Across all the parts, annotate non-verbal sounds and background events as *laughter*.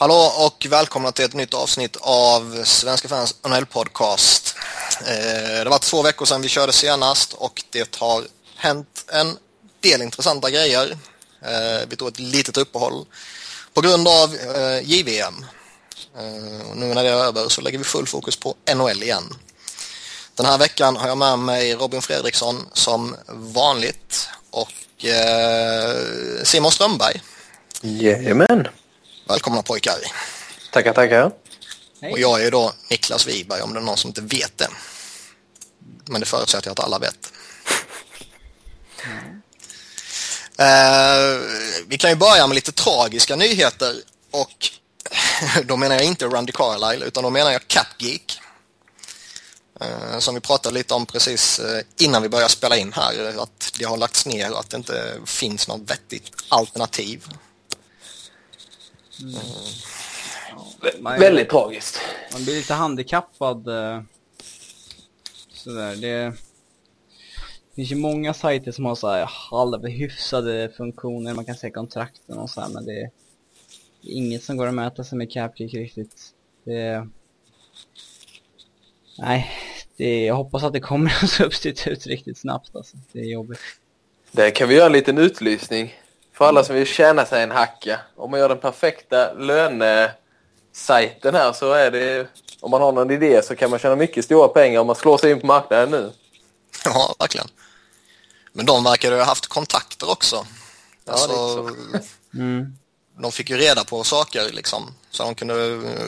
Hallå och välkomna till ett nytt avsnitt av Svenska fans NHL-podcast. Det eh, det var två veckor sedan vi körde senast och det har hänt en del intressanta grejer. Eh, vi tog ett litet uppehåll på grund av eh, JVM. Nu när det är över så lägger vi full fokus på NHL igen. Den här veckan har jag med mig Robin Fredriksson som vanligt och Simon Strömberg. Jajamän. Välkomna pojkar. Tackar, tackar. Hej. Och jag är då Niklas Wiberg om det är någon som inte vet det. Men det förutsätter jag att alla vet. Mm. Uh, vi kan ju börja med lite tragiska nyheter och *laughs* då menar jag inte Randy Carlisle utan då menar jag Capgeek. Uh, som vi pratade lite om precis uh, innan vi började spela in här. Att det har lagts ner och att det inte finns något vettigt alternativ. Mm. Ja, väldigt tragiskt. Man blir lite handikappad. Eh, sådär. Det finns ju många sajter som har så här halvhyfsade funktioner. Man kan se kontrakten och så här, men det är inget som går att mäta sig med Capkick riktigt. Det Nej, det, jag hoppas att det kommer *laughs* en substitut riktigt snabbt alltså. Det är jobbigt. Det kan vi göra en liten utlysning. För alla som vill tjäna sig en hacka. Om man gör den perfekta lönesajten här så är det... Om man har någon idé så kan man tjäna mycket stora pengar om man slår sig in på marknaden nu. Ja, verkligen. Men de verkar ju ha haft kontakter också. Ja, alltså, mm. De fick ju reda på saker liksom. Så de kunde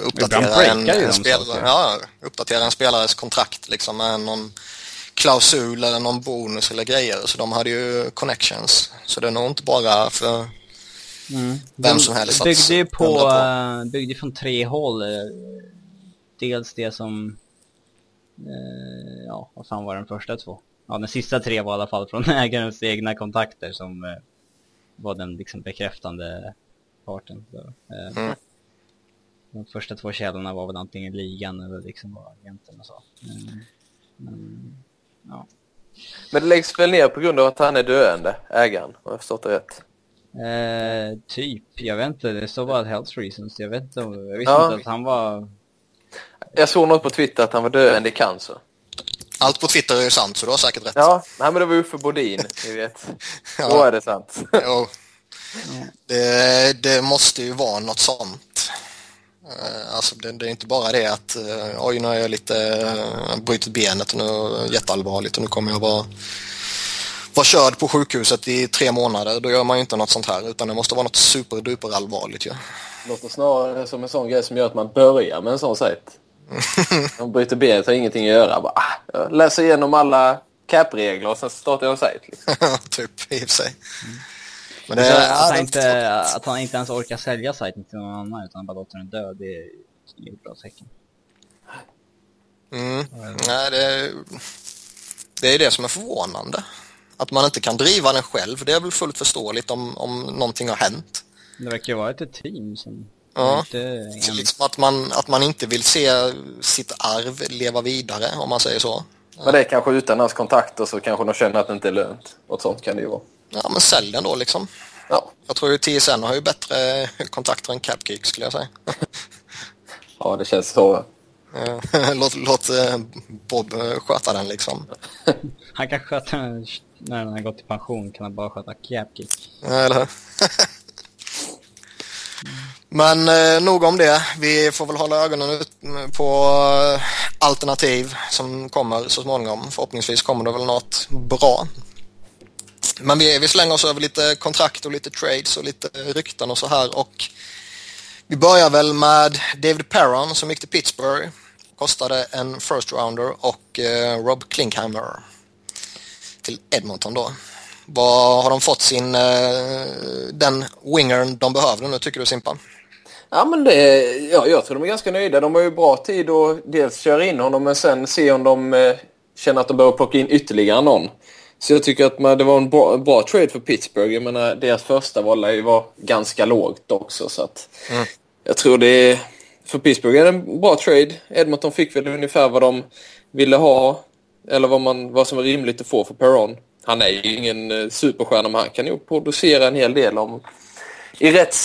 uppdatera en, en, spelare, ja, uppdatera en spelares kontrakt liksom med någon klausul eller någon bonus eller grejer. Så de hade ju connections. Så det är nog inte bara för mm. vem som helst. Byggde ju på, på. Uh, byggde från tre håll. Dels det som, uh, ja vad fan var den första två? Ja den sista tre var i alla fall från *laughs* ägarens egna kontakter som var den liksom bekräftande parten. Så, mm. De första två källorna var väl antingen ligan eller liksom och så. Mm. Men, Ja. Men det läggs väl ner på grund av att han är döende, ägaren, har jag förstått det rätt? Eh, typ, jag vet inte, det står bara health reasons, jag vet inte, jag visste ja. inte att han var... Jag såg något på Twitter att han var döende i cancer. Allt på Twitter är ju sant, så du har säkert rätt. Ja, nej, men det var Uffe Bodin, ni vet. *laughs* ja. Då är det sant. jo. *laughs* Det, det måste ju vara något sånt. Eh, alltså det, det, är inte bara det att eh, oj nu har jag lite uh, brutit benet och nu är det jätteallvarligt och nu kommer jag vara, vara körd på sjukhuset i tre månader. Då gör man ju inte något sånt här utan det måste vara något superduper allvarligt ju. Ja. Låter snarare som en sån grej som gör att man börjar med en sån sajt. *laughs* Man bryter benet har ingenting att göra. Bara, ah, jag läser igenom alla cap-regler och sen startar jag en sajt. Liksom. *laughs* typ, i och för sig. Mm. Men det, är, att, han inte, att han inte ens orkar sälja sajten till någon annan utan bara låter den dö, det är inget bra tecken. Mm. Nej, det, det är det som är förvånande. Att man inte kan driva den själv, det är väl fullt förståeligt om, om någonting har hänt. Det verkar ju vara ett team som... Ja, inte så liksom att man, att man inte vill se sitt arv leva vidare, om man säger så. Men det är kanske utan hans kontakter så kanske de känner att det inte är lönt. Och sånt kan det ju vara. Ja, men sälj den då liksom. Ja. Jag tror ju TSN har ju bättre kontakter än Capgeek skulle jag säga. ja, det känns så. *laughs* låt, låt eh, Bob eh, sköta den liksom. *laughs* han kan sköta den när han har gått i pension. Kan han bara sköta Capgeek. Eller hur? *laughs* Men eh, nog om det. Vi får väl hålla ögonen ut på eh, alternativ som kommer så småningom. Förhoppningsvis kommer det väl något bra. Men vi, vi slänger oss över lite kontrakt och lite trades och lite rykten och så här och vi börjar väl med David Perron som gick till Pittsburgh. Kostade en first rounder och eh, Rob Klinkhammer till Edmonton då. Vad har de fått sin, eh, den wingern de behövde nu tycker du Simpa? Ja men det, ja, jag tror de är ganska nöjda. De har ju bra tid att dels köra in honom men sen se om de eh, känner att de behöver plocka in ytterligare någon. Så jag tycker att man, det var en bra, bra, trade för Pittsburgh. Jag menar, deras första val ju vara ganska lågt också. Så att mm. Jag tror det är... För Pittsburgh är det en bra trade. Edmonton fick väl ungefär vad de ville ha. Eller vad, man, vad som är rimligt att få för Perron. Han är ju ingen eh, superstjärna men han kan ju producera en hel del om... I rätt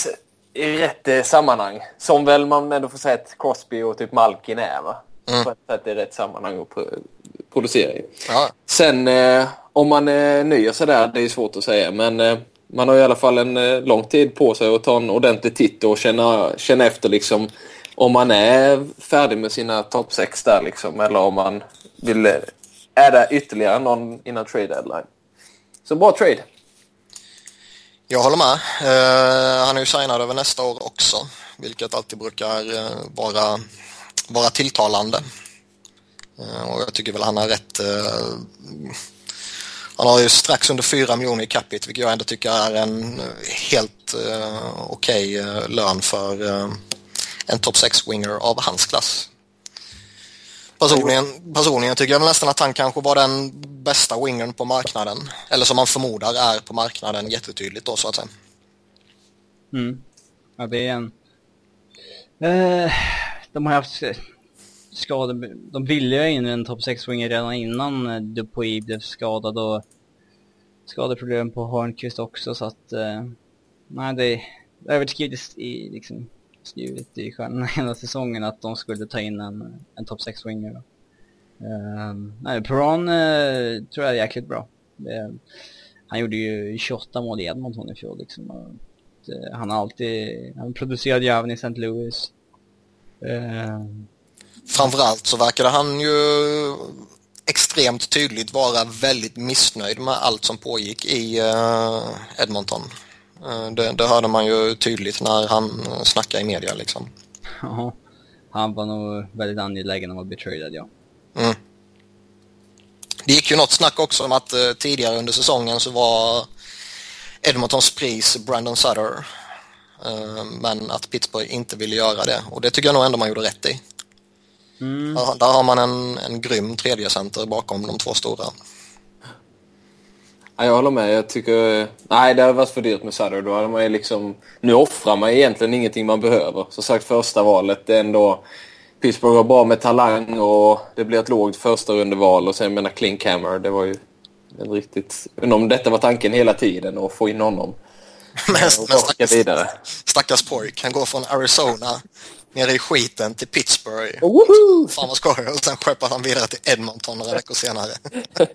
i rätt eh, sammanhang. Som väl man ändå får säga att Crosby och typ Malkin är va? Mm. På ett sätt är rätt sammanhang att pro producera i. Ja. Sen eh, om man är ny och sådär, det är svårt att säga. Men eh, man har i alla fall en eh, lång tid på sig att ta en ordentlig titt och känna, känna efter liksom om man är färdig med sina topp 6 där liksom. Eller om man vill eh, adda ytterligare någon innan trade deadline. Så bra trade. Jag håller med. Uh, han är ju signad över nästa år också, vilket alltid brukar uh, vara, vara tilltalande. Uh, och jag tycker väl han har rätt han har ju strax under 4 miljoner i capita, vilket jag ändå tycker är en eh, helt eh, okej okay, lön för en top 6-winger av hans klass. Personligen, personligen tycker jag nästan att han kanske var den bästa wingern på marknaden. Eller som man förmodar är på marknaden jättetydligt då så att säga. Mm. Ja, det är en... Eh, de har haft skadade, De ville ju in en topp 6-winger redan innan eh, Dupuy blev skadad och skadeproblem på Hörnqvist också så att... Eh, nej, det är överskridits i liksom skrivit i stjärnorna *laughs* hela säsongen att de skulle ta in en, en topp 6-winger. Ehm, uh, nej, Peron uh, tror jag är jäkligt bra. Uh, han gjorde ju 28 mål i Edmonton i fjol liksom. Och, uh, han har alltid, han producerade ju även i St. Louis. Ehm. Framförallt så verkade han ju extremt tydligt vara väldigt missnöjd med allt som pågick i uh, Edmonton. Eh, det, det hörde man ju tydligt när han snackade i media liksom. Ja, han var nog väldigt angelägen om att bli tradad, ja. Mm. Det gick ju något snack också om att uh, tidigare under säsongen så var Edmontons pris Brandon Sutter. Men att Pittsburgh inte ville göra det och det tycker jag nog ändå man gjorde rätt i. Mm. Där, där, har man en, en grym tredje center bakom de två stora. Ja, jag håller med. Jag tycker... Nej, det hade varit för dyrt med Sutter. Då hade man ju liksom... Nu offrar man egentligen ingenting man behöver. Som sagt, första valet det är ändå... Pittsburgh har bra med talang och det blir ett lågt första rundeval och sen menar Klinkhammer, det var ju en riktigt... Om detta var tanken hela tiden att få in honom. Men, men stackars, vidare. stackars pojk, han går från Arizona nere i skiten till Pittsburgh. Woho! Fan vad skoj. Och sen skeppar han vidare till Edmonton några veckor senare. *laughs*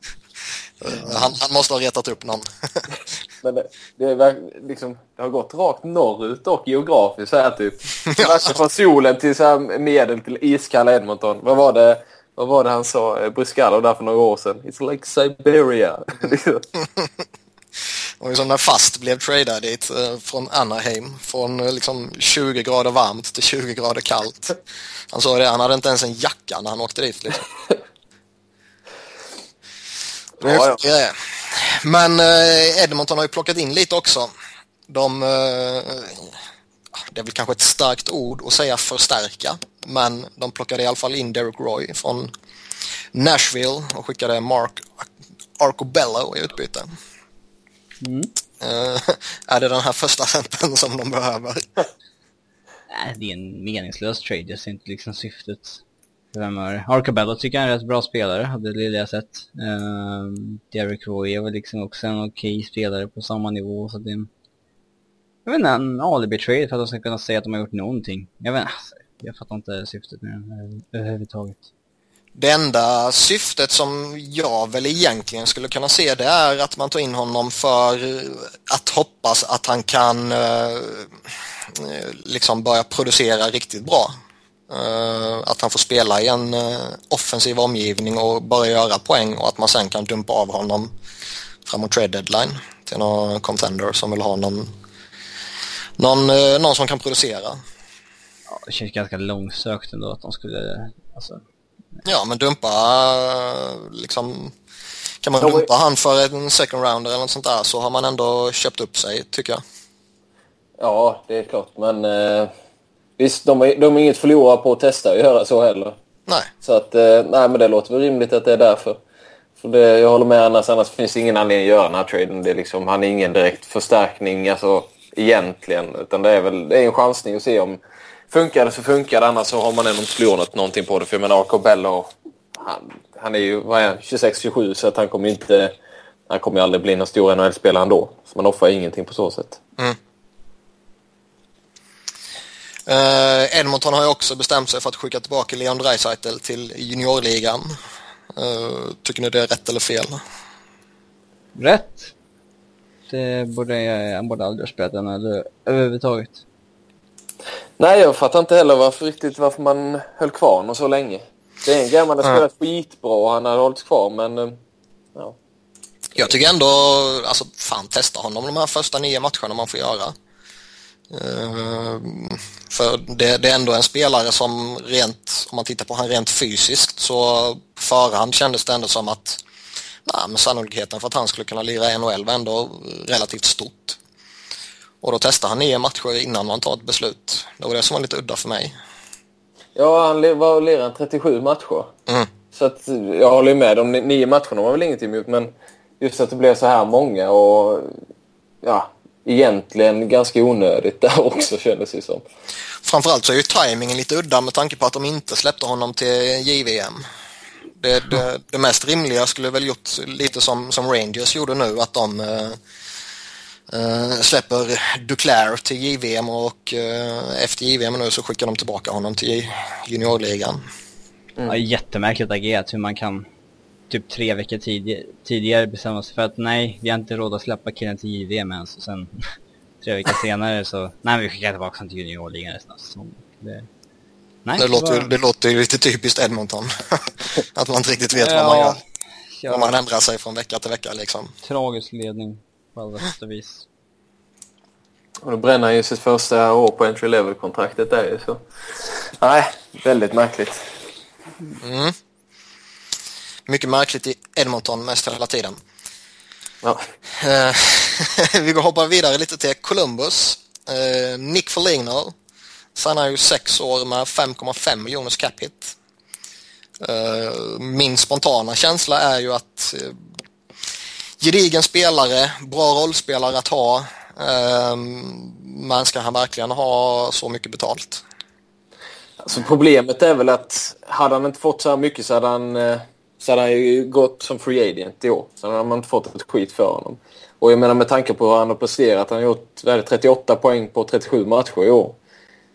Han, han, måste ha retat upp någon. Men det, det, är, liksom, det har gått rakt norrut och geografiskt så här typ. *laughs* Ja. Från solen till så här medel till iskalla Edmonton. Vad var det, vad var det han sa, eh, Bryskalov där för några år sedan? It's like Siberia. *laughs* Och som när Fast blev tradad dit eh, från Anaheim. Från eh, liksom 20 grader varmt till 20 grader kallt. Han sa det, han hade inte ens en jacka när han åkte dit. Liksom. Ja, ja. Men eh, Edmonton har ju plockat in lite också. De, det är väl kanske ett starkt ord att säga förstärka, men de plockade i alla fall in Derek Roy från Nashville och skickade Mark Arcobello i utbyte. Mm. Eh, är det den här första centern som de behöver? Nej, det är en meningslös trade. Jag ser inte liksom syftet. Vem är? Arcabello tycker jag är en rätt bra spelare, av det lilla jag sett. Ehm, uh, Derek Roy är väl liksom också en okej okay spelare på samma nivå, så det är en... Jag vet inte, en alibi-trade för att de ska kunna säga att de har gjort någonting. Jag vet inte, alltså, jag fattar inte syftet med den överhuvudtaget. Det enda syftet som jag väl egentligen skulle kunna se det är att man tar in honom för att hoppas att han kan eh, liksom börja producera riktigt bra. Eh, att han får spela i en eh, offensiv omgivning och börja göra poäng och att man sen kan dumpa av honom framåt trade deadline till någon contender som vill ha någon, någon, eh, någon som kan producera. Ja, det känns ganska långsökt ändå att de skulle... Alltså... Ja, men dumpa liksom... Kan man dumpa han för en second rounder eller något sånt där så har man ändå köpt upp sig, tycker jag. Ja, det är klart, men... Visst, de har, de har inget förlora på att testa att göra så heller. Nej. Så att, eh, nej men det låter väl rimligt att det är därför. För det, jag håller med annars, annars finns det ingen anledning att göra den här traden. Det är liksom, han är ingen direkt förstärkning alltså, egentligen. Utan det är väl det är en chansning att se om funkar det så funkar det. Annars så har man ändå inte förlorat någonting på det. För jag menar, Arcobello, han, han är ju 26-27 så att han kommer inte... Han kommer ju aldrig bli någon stor NHL-spelare ändå. Så man offrar ingenting på så sätt. Mm. Uh, Edmonton har ju också bestämt sig för att skicka tillbaka Leon Draisaitl till juniorligan. Uh, tycker ni det är rätt eller fel? Rätt. Det borde jag, han borde aldrig ha spelat den eller överhuvudtaget. Nej, jag fattar inte heller varför, riktigt varför man höll kvar honom så länge. Det är en man hade spelat skitbra och han hade hållits kvar, men... eh, Ja. Jag tycker ändå, alltså fan testa honom de här första nio matcherna man får göra. Uh, för det, det, är ändå en spelare som rent, om man tittar på han rent fysiskt så på förhand kändes det ändå som att nej, men sannolikheten för att han skulle kunna lira i NHL var ändå relativt stort. Och då testar han nio matcher innan man tar ett beslut. Det var det som var lite udda för mig. Ja, han var och lirade 37 matcher. Mm. Så att jag håller med. De ni- nio matcherna var väl ingenting emot, men just att det blev så här många och ja, egentligen ganska onödigt där *laughs* också kändes det som. Framförallt så är ju tajmingen lite udda med tanke på att de inte släppte honom till JVM. Det, det, det mest rimliga skulle väl gjort lite som, som Rangers gjorde nu att de eh, släpper Duclair till JVM och eh, efter JVM nu så skickar de tillbaka honom till juniorligan. Mm. Ja, jättemärkligt agerat hur man kan typ tre veckor tidigare, tidigare bestämma sig för att nej, vi har inte råd att släppa killen till JVM ens och sen *laughs* tre veckor senare så nej vi skickar tillbaka honom till juniorligan av säsongen. Det, nej, Det låter, var- det låter ju lite typiskt Edmonton. *laughs* att man inte riktigt vet vad man gör. ja, Om man ändrar sig från vecka till vecka liksom. tragisk ledning på alla sätt och vis. Och då bränner han ju sitt första år på entry level-kontraktet där ju så. Nej, väldigt märkligt. Mm. Mycket märkligt i Edmonton mest hela tiden. Ja. Eh, *laughs* vi går hoppa vidare lite till Columbus. Eh, Nick Foligno signar ju sex år med 5,5 miljoners cap hit. Eh, min spontana känsla är ju att gedigen spelare, bra rollspelare att ha. Eh, men ska han verkligen ha så mycket betalt? Alltså problemet är väl att hade han inte fått så här mycket så hade han, eh, så hade han ju gått som free agent i år. Så hade man inte fått ett skit för honom. Och jag menar med tanke på hur han har presterat. Han har gjort vad är det, 38 poäng på 37 matcher i år.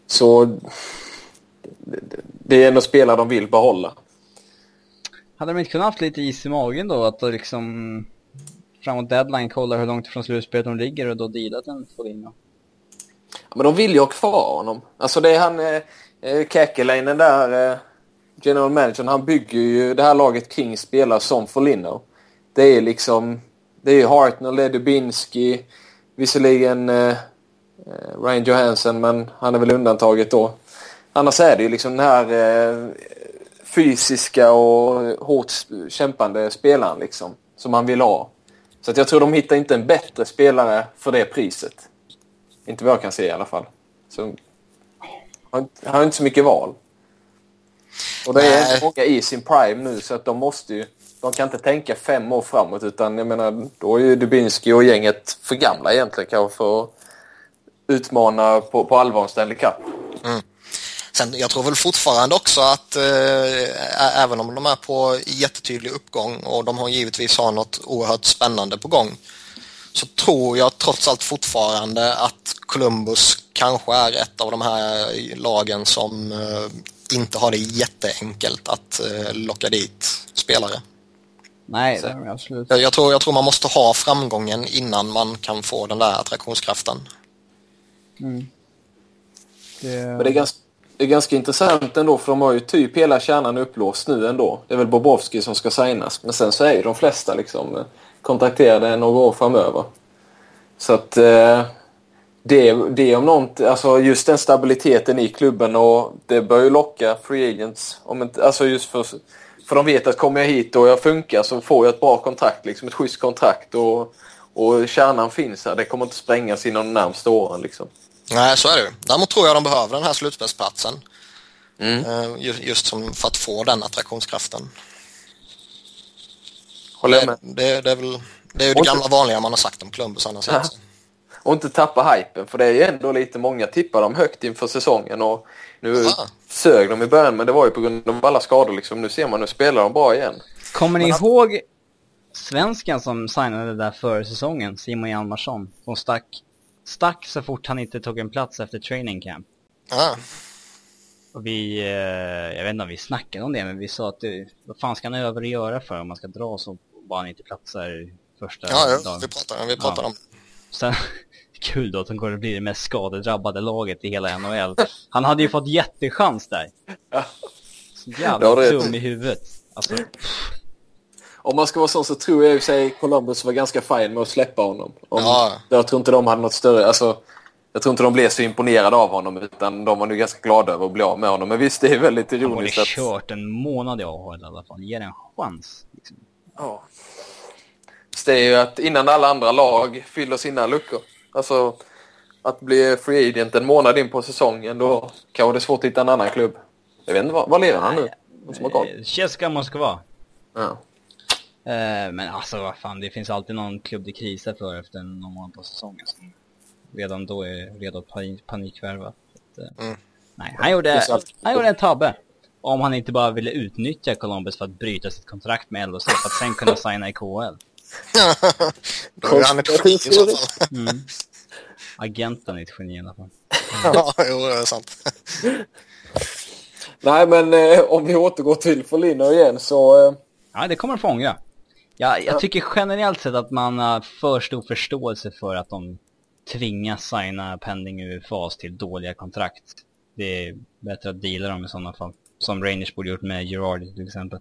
Så det- är ändå spelare de vill behålla. Hade de inte kunnat haft lite is i magen då att liksom framåt deadline kolla hur långt ifrån slutspelet de ligger och då dealat en Foligno? Ja, Men de vill ju ha kvar honom. Alltså det är han... Eh, eh, Käkelainen där, eh, general managern, han bygger ju det här laget kring spelare som Foligno. Det är liksom... Det är ju Hartnell, det är Dubinski, visserligen eh, eh, Ryan Johansson, men han är väl undantaget då. Annars är det ju liksom den här eh, fysiska och hårt kämpande spelaren liksom, som han vill ha. Så att jag tror de hittar inte en bättre spelare för det priset. Inte vad jag kan se i alla fall. Så, han, har inte så mycket val. Och det är Nej. många i sin prime nu så att de måste ju... De kan inte tänka fem år framåt utan jag menar då är ju Dubinski och gänget för gamla egentligen kanske för att utmana på, på allvar en Stanley Cup. Sen, jag tror väl fortfarande också att eh, även om de är på jättetydlig uppgång och de har givetvis har något oerhört spännande på gång så tror jag trots allt fortfarande att Columbus kanske är ett av de här lagen som eh, inte har det jätteenkelt att eh, locka dit spelare. Nej, Så. det är absolut. Jag, jag, tror, jag tror man måste ha framgången innan man kan få den där attraktionskraften. Mm. Det... Men det är, ganska, är ganska intressant ändå för de har ju typ hela kärnan upplåst nu ändå. Det är väl Bobrovski som ska signas men sen så är ju de flesta liksom eh, kontrakterade några år framöver. Så att eh, det, det om något, alltså just den stabiliteten i klubben och det bör ju locka free agents. Om inte, alltså just för, för de vet att kommer jag hit och jag funkar så får jag ett bra kontrakt, liksom ett schysst kontrakt och, och kärnan finns här. Det kommer inte sprängas inom de närmsta åren liksom. Nej, så är det ju. Däremot tror jag de behöver den här slutspelsplatsen. Mm. Eh, ju- Just som för att få den attraktionskraften. Håller jag Det, med. det, det är väl det är ju det Och inte- gamla vanliga man har sagt om Columbus annars. Ja. Och inte tappa hypen för det är ju ändå lite många tippar dem högt inför säsongen och nu Ja. sög de i början men det var ju på grund av alla skador liksom. Nu ser man, nu spelar de bra igen. Kommer ni Men att- ihåg svensken som signade där före säsongen, Simon Hjalmarsson, som stack, stack så fort han inte tog en plats efter training camp? Ja. Och vi, eh, jag vet inte om vi snackade om det, men vi sa att det, vad fan ska han över att göra för om man ska dra så bara han inte platsar första Ja, ja, dagen. vi pratar, vi pratar Ja. om Sen, *laughs* kul då att de kommer att bli det mest skadedrabbade laget i hela NHL. Han hade ju fått jättechans där. Ja. Så jävla dum i huvudet. Alltså, Om man ska vara sån så tror jag i sig Columbus var ganska fin med att släppa honom. Om, Ja. Jag tror inte de hade något större... Alltså, jag tror inte de blev så imponerade av honom utan de var nu ganska glada över att bli av med honom. Men visst, det är väldigt han ironiskt att... kört en månad i AHL i alla fall. Ge en chans. Liksom. Ja. Det är ju att innan alla andra lag fyller sina luckor. Alltså, att bli free agent en månad in på säsongen, då kanske det är svårt att hitta en annan klubb. Jag vet inte, vad, vad lever han nu? Koll? Eh, Moskva. Ja. Eh, men alltså vad fan, det finns alltid någon klubb det krisar för efter någon månad på säsongen. Som redan då är redo att pani- panikvärva. Eh, Mm. Nej, han gjorde, han gjorde en tabbe. Om han inte bara ville utnyttja Columbus för att bryta sitt kontrakt med LHC för att sen kunna *laughs* signa i KHL. Då är han ett geni i så fall. Mm. Agenten är ett geni i alla fall. *laughs* ja, jo, det är sant. Nej, men eh, om vi återgår till Foligno igen så... Eh, Ja, det kommer få ångra. Ja, jag tycker generellt sett att man har för stor förståelse för att de tvingas signa pending UFAs till dåliga kontrakt. Det är bättre att deala dem i sådana fall. Som Rangers borde gjort med Gerard till exempel.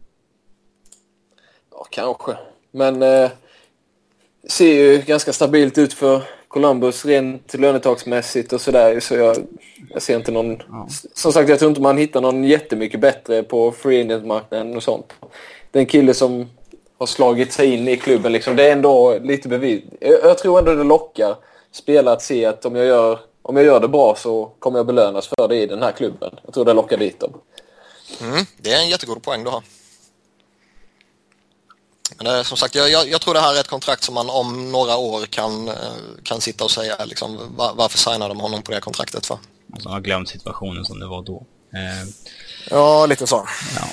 ja, kanske. Men eh, ser ju ganska stabilt ut för Columbus rent lönetagsmässigt och sådär. Så jag, jag ser inte någon... Ja. Som sagt, jag tror inte man hittar någon jättemycket bättre på free agent-marknaden och sånt. Den kille som har slagit sig in i klubben, liksom, det är ändå lite bevis. Jag, jag tror ändå det lockar spelare att se att om jag, gör, om jag gör det bra så kommer jag belönas för det i den här klubben. Jag tror det lockar dit dem. Mm, det är en jättegod poäng du har. Men det är, som sagt, jag, jag, jag tror det här är ett kontrakt som man om några år kan, eh, kan sitta och säga liksom, var, varför signade de honom på det kontraktet för? Alltså, jag har glömt situationen som det var då. Eh, Ja, lite så. ja.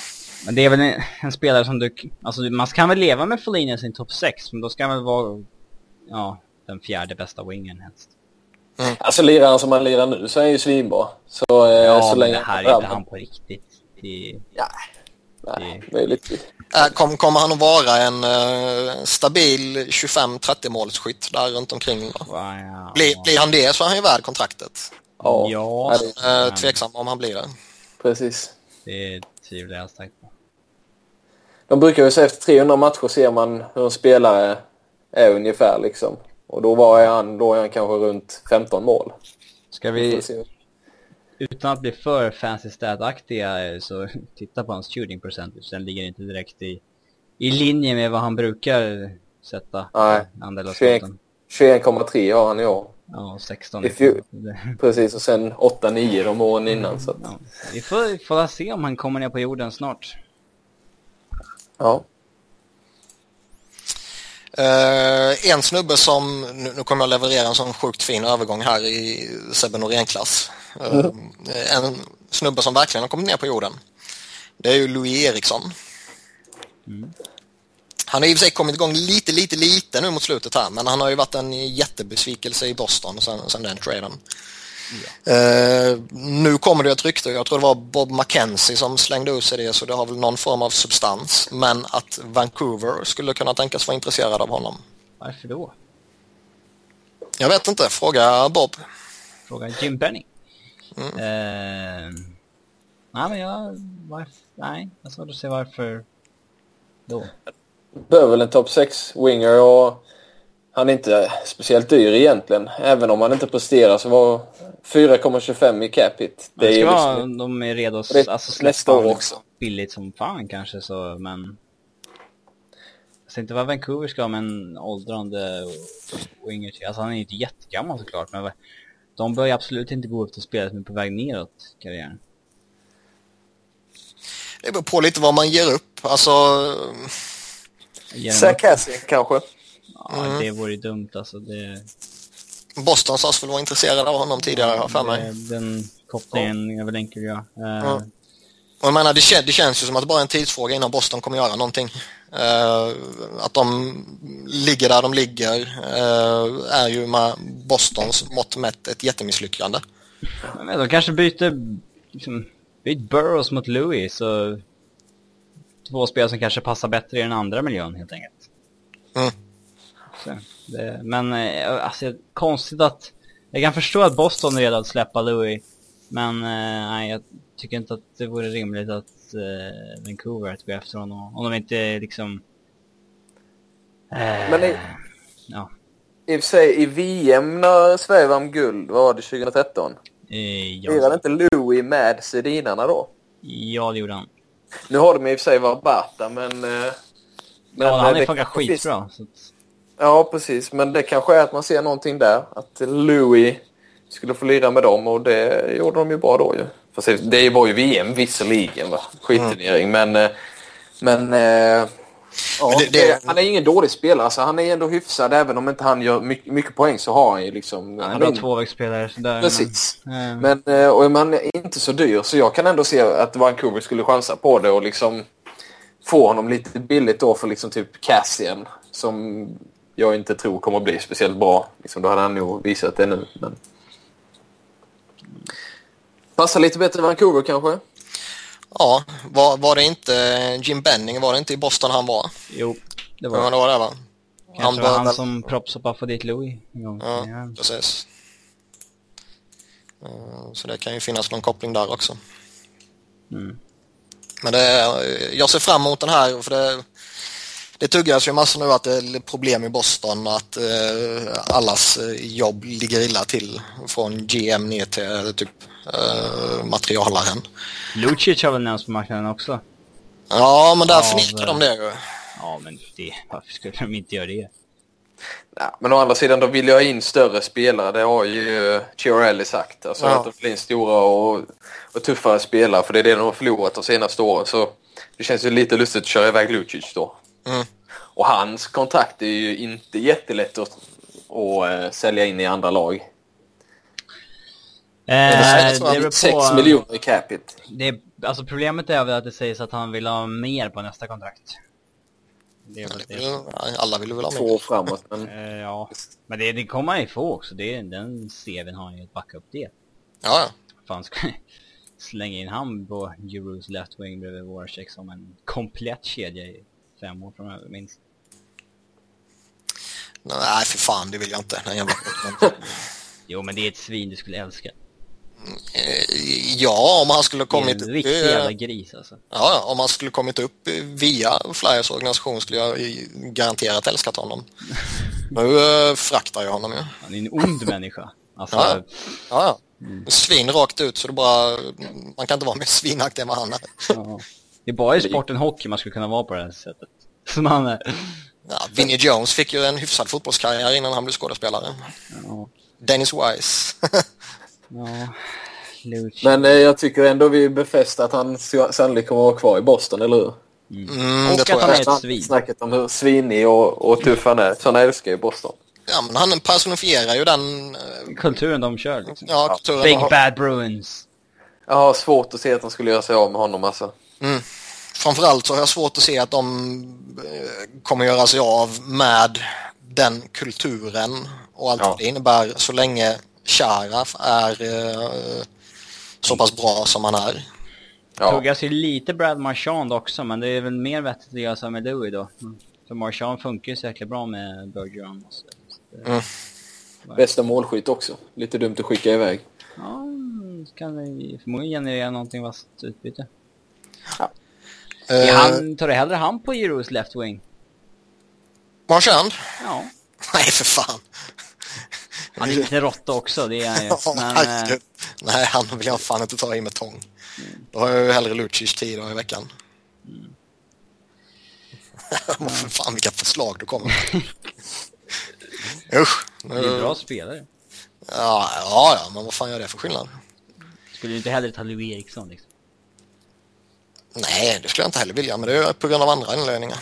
Men det är väl en, en spelare som du... Alltså man kan väl leva med Foligno i sin topp 6, men då ska han väl vara... Ja, den fjärde bästa wingen helst. Alltså lirar han som han lirar nu så är han ju svinbra. Så, eh, Ja, så men länge det här är inte han på riktigt. Det, Ja. Nej, möjligt. Äh, kom, kommer han att vara en eh, stabil 25-30 målsskytt där runt omkring? Då? ja, Blir, blir han det så är han ju värd kontraktet. Ja, Ja. Nej, det- Eh, tveksam om han blir det. precis. Det tvivlar jag starkt på. De brukar ju säga efter 300 matcher ser man hur en spelare är ungefär liksom. Och då var han, då är han kanske runt 15 mål. Ska Vi vi, utan att bli för fancy stat-aktiga, så titta på hans shooting percentage. Den ligger inte direkt i, i linje med vad han brukar sätta. Nej. Andel av 21. skotten. 21,3 har han i år. Ja, 16. If you- Det- Precis, och sen 8-9 de åren innan. Så att, Ja. Vi får, får se om han kommer ner på jorden snart. Ja. Eh, en snubbe som, nu, nu kommer jag leverera en sån sjukt fin övergång här i Sebbe Norén-klass. Eh, En snubbe som verkligen har kommit ner på jorden. Det är ju Louis Eriksson. Han har i och för sig kommit igång lite, lite, lite nu mot slutet här, men han har ju varit en jättebesvikelse i Boston sen, sen den traden. Eh, nu kommer det ett rykte, jag tror det var Bob McKenzie som slängde ut sig det, så det har väl någon form av substans. Men att Vancouver skulle kunna tänkas vara intresserad av honom. Varför då? Jag vet inte, fråga Bob. Fråga Jim Benning. Mm. Eh, nej, men jag... Varför, nej, jag har svårt att se varför då. Behöver väl en topp 6-winger och han är inte speciellt dyr egentligen. Även om han inte presterar så var 4,25 i cap hit. Det, Det är ska ju vara, liksom, de är redo att det- alltså, nästa släppa år honom också. billigt som fan kanske så, men... Jag ser inte vad Vancouver ska ha med en åldrande winger till. Alltså han är ju inte jättegammal såklart, men de bör ju absolut inte gå upp till spelare som är på väg neråt karriären. Det beror på lite vad man ger upp. Alltså, Cassian kanske. Ja, det vore ju dumt alltså. Det, Boston sades väl vara intresserade av honom tidigare, har för mig. det, den kopplingen är väl enkel att göra. Eh, Ja. Och jag menar, det, kän, det känns ju som att det bara är en tidsfråga innan Boston kommer göra någonting. Eh, att de ligger där de ligger eh, är ju med Bostons mått mätt ett jättemisslyckande. Men de kanske byter, liksom, byter Burrows mot Louis så två spelare som kanske passar bättre i den andra miljön helt enkelt. Mm. Så, det, men eh, alltså, konstigt att, jag kan förstå att Boston är redo att släppa Louis, men eh, nej, jag tycker inte att det vore rimligt att eh, Vancouver tog efter honom. Om de inte liksom... Eh, Men i- Ja. I och för sig, i VM när Sverige vann guld, vad var det, 2013? Eh, Lirade ja, inte Louis med Sedinarna då? ja, det gjorde han. Nu har de i och för sig Varbata, men... eh, men Ja, han eh, är det funkar finns- skitbra. Så att, Ja, precis. Men det kanske är att man ser någonting där. Att Louis skulle få lira med dem och det gjorde de ju bra då ju. Fast det- var ju VM visserligen, va? Skitturnering. Men... eh, Men... eh, Ja, Men det- det- Han är ingen dålig spelare, så han är ändå hyfsad. Även om inte han gör mycket, mycket poäng så har han ju liksom... han in- tvåvägsspelare. sådär, Precis. Men, eh, Men, eh, och man är inte så dyr, så jag kan ändå se att Vancouver skulle chansa på det och liksom få honom lite billigt då för liksom typ Cassian, som jag inte tror kommer att bli speciellt bra. Liksom, då hade han nog visat det nu. Men... Passar lite bättre i Vancouver kanske? Ja, var, var det inte Jim Benning, var det inte i Boston han var? jo, det var det var det va? Kanske bör var han väl- som proppshoppade för dit Louis gång. Ja, Ja. precis. Eh, Så det kan ju finnas någon koppling där också. Mm. Men det är, jag ser fram emot den här för det, det tuggas ju massor nu att det är problem i Boston att eh, allas eh, jobb ligger illa till från GM ner till eh, typ eh, materialaren. Lucic har väl nämnts på marknaden också? Ja, men där Ja, förnekar de det ju. Ja, men det, varför skulle de inte göra det? Ja, men å andra sidan, då vill jag ha in större spelare. Det har ju Chiarelli sagt. Alltså Ja. att de vill in stora och, och tuffare spelare. För det är det de har förlorat de senaste åren. Så det känns ju lite lustigt att köra iväg Lucic då. Mm. Och hans kontrakt är ju inte jättelätt att, att eh, sälja in i andra lag. det Eh, jag det beror 6 på... miljoner i capita. Det, är- alltså problemet är väl att det sägs att han vill ha mer på nästa kontrakt. Det är väl Det det. Alla vill väl ha Två mer. år framåt. Men *laughs* Eh, ja, men det, det kommer han ju få också. Det, den CVn har han ju att backa upp det. Ja, ja. Fan, ska *laughs* slänga in han på Euros left wing bredvid Voracek som en komplett kedja i fem år framöver minst. Nej, för fan, det vill jag inte. Den jävla. *laughs* Jo, men det är ett svin du skulle älska. Eh, Ja, om han skulle ha Det är kommit en riktig eh, jävla gris alltså. ja, ja, om han skulle kommit upp via Flyers organisation skulle jag garanterat älskat honom. *laughs* Nu äh, fraktar jag honom ju. Han är en ond människa. Alltså, Ja. Ja, ja. Svin rakt ut så det bara, man kan inte vara mer svinaktig än vad han är. Det är bara i sporten hockey man skulle kunna vara på det här sättet. *laughs* Som han är. Ja, Vinnie Jones fick ju en hyfsad fotbollskarriär innan han blev skådespelare. Ja. Dennis Wise. *laughs* Ja. Men eh, jag tycker ändå vi befäster att han sa- sannolikt kommer att vara kvar i Boston, eller hur? Mm, Och det att tror han är ett svin. Snacket om hur svinig och, och tuff han är. Sådana älskar ju Boston. Ja, men han personifierar ju den eh, Kulturen de kör liksom. ja, kulturen. Big har. Bad Bruins. Jag har svårt att se att de skulle göra sig av med honom alltså. Mm. Framförallt så har jag svårt att se att de eh, kommer göra sig av med den kulturen och allt Ja. vad det innebär så länge Chara är eh, så pass bra som han är. Ja. Tuggas ju lite Brad Marchand också, men det är väl mer vettigt att göra så med Louis då. Mm. För Marchand funkar ju så jäkla bra med Bergeron. Mm. Bästa målskytt också. Lite dumt att skicka iväg. Ja, kan förmodligen generera någonting vasst utbyte. Eh, han, tar du hellre han på Euros left wing? Marchand? Ja. Nej, för fan. Han är lite råtta också, det är han ju. *laughs* Men, eh. Nej, han vill jag fan inte ta i med tång. Då har jag ju hellre Lucic tio dagar i veckan. Mm. *laughs* för fan vilka förslag du kommer med. *laughs* Usch. det är en bra spelare. Ja, ja, ja, men vad fan gör det för skillnad? Skulle du inte hellre ta Louis Eriksson liksom? Nej, det skulle jag inte heller vilja, men det är på grund av andra anledningar.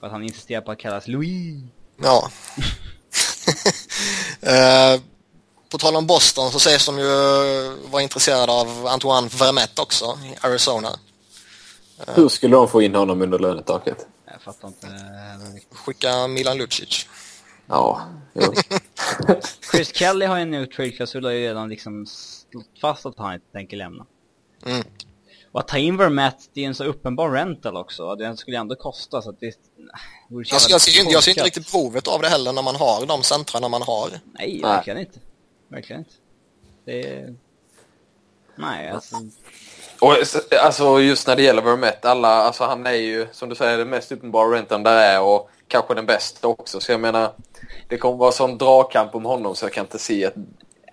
För att han insisterar på att kallas Louis. Ja. *laughs* eh, på tal om Boston så sägs de ju vara intresserade av Antoine Vermette också i Arizona. Hur skulle de få in honom under lönetaket? Jag fattar inte. eh, Skicka Milan Lucic. Ja. *laughs* Chris Kelly har ju nu trade-klausul och har ju redan liksom slått fast att han inte tänker lämna. Mm. Och att ta in Vermette, det är en så uppenbar rental också. Den skulle ändå kosta så att det... så Alltså, jag, ser, inte- jag ser inte riktigt behovet av det heller när man har de centrarna man har. Nej, Nej. verkligen inte. Verkligen inte. Det är... Nej, alltså... Och alltså just när det gäller Vermette, alla, alltså han är ju som du säger den mest uppenbara renten där är och kanske den bästa också. Så jag menar, det kommer vara sån dragkamp om honom så jag kan inte se att...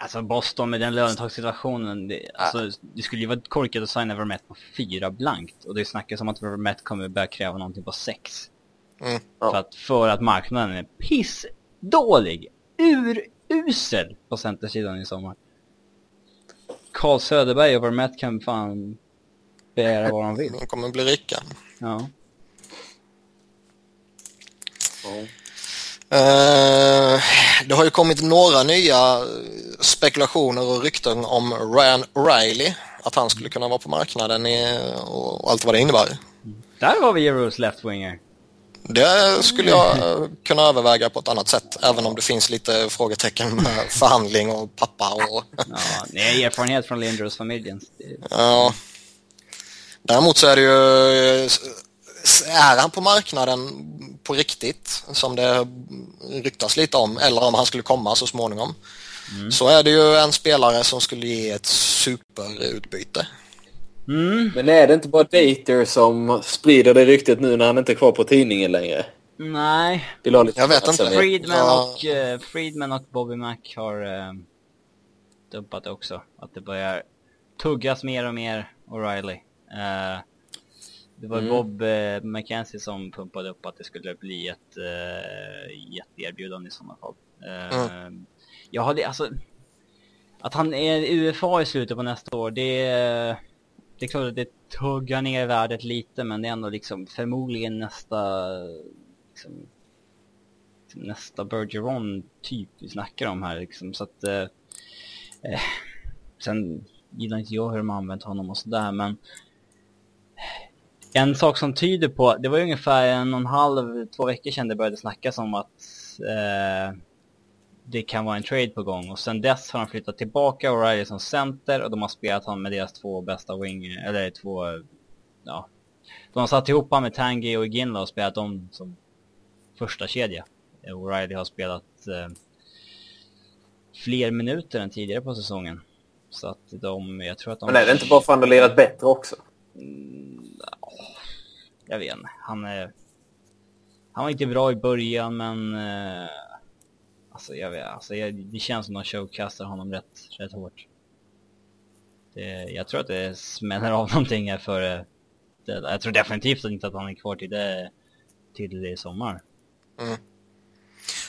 Alltså Boston med den lönetagssituationen, det, alltså, det skulle ju vara korkat att signa Vermette på fyra blankt. Och det snackas om att Vermette kommer börja kräva någonting på sex. Mm. Ja. För, att, för att marknaden är pissdålig, urusel på centersidan i sommar. Carl Söderberg och Vermette kan fan begära vad de vill. De kommer bli rika. Ja. Eh, det har ju kommit några nya spekulationer och rykten om Ryan Riley. Att han skulle kunna vara på marknaden i, och allt vad det innebär. Där var vi Euros left-winger. Det skulle jag kunna överväga på ett annat sätt. Även om det finns lite frågetecken med *laughs* förhandling och pappa och... Ja, nej, erfarenhet från Lindros-familjen. Ja. Däremot så är det ju... Är han på marknaden på riktigt, som det ryktas lite om, eller om han skulle komma så småningom, så är det ju en spelare som skulle ge ett superutbyte. Mm, Men är det inte bara Dater som sprider det ryktet nu när han inte är kvar på tidningen längre? nej. Vill ha lite Jag vet inte. Friedman, Ja. och, eh, Friedman och Bobby Mac har uh, dumpat det också. Att det börjar tuggas mer och mer O'Reilly. Eh, det var Mm. Bob uh, McKenzie som pumpade upp att det skulle bli ett uh, jätteerbjudande i sådana fall. Eh, Jag hade alltså... Att han är UFA i slutet på nästa år, det är... Det är klart att det tuggar ner värdet lite men det är ändå liksom förmodligen nästa... Liksom, nästa Bergeron typ vi snackar om här liksom så att... Eh, eh, sen gillar inte jag hur de har använt honom och sådär men... En sak som tyder på, det var ju ungefär en och en halv, två veckor sedan det började snackas om att eh, det kan vara en trade på gång och sen dess har de flyttat tillbaka O'Reilly som center och de har spelat honom med deras två bästa wing, eller två, ja. De har satt ihop honom med Tangi och Ginla och spelat dem som första kedja. O'Reilly har spelat eh, fler minuter än tidigare på säsongen. Så att de, jag tror att de... Men är det inte bara för att han har lirat bättre också? Mm, jag vet inte. Han är... Han var inte bra i början men... Eh, alltså jag vet alltså jag, det känns som att de showcastar honom rätt, rätt hårt. Det, jag tror att det smäller av *laughs* någonting här före... Eh, det, jag tror definitivt inte att han är kvar till det, till det i sommar. Mm.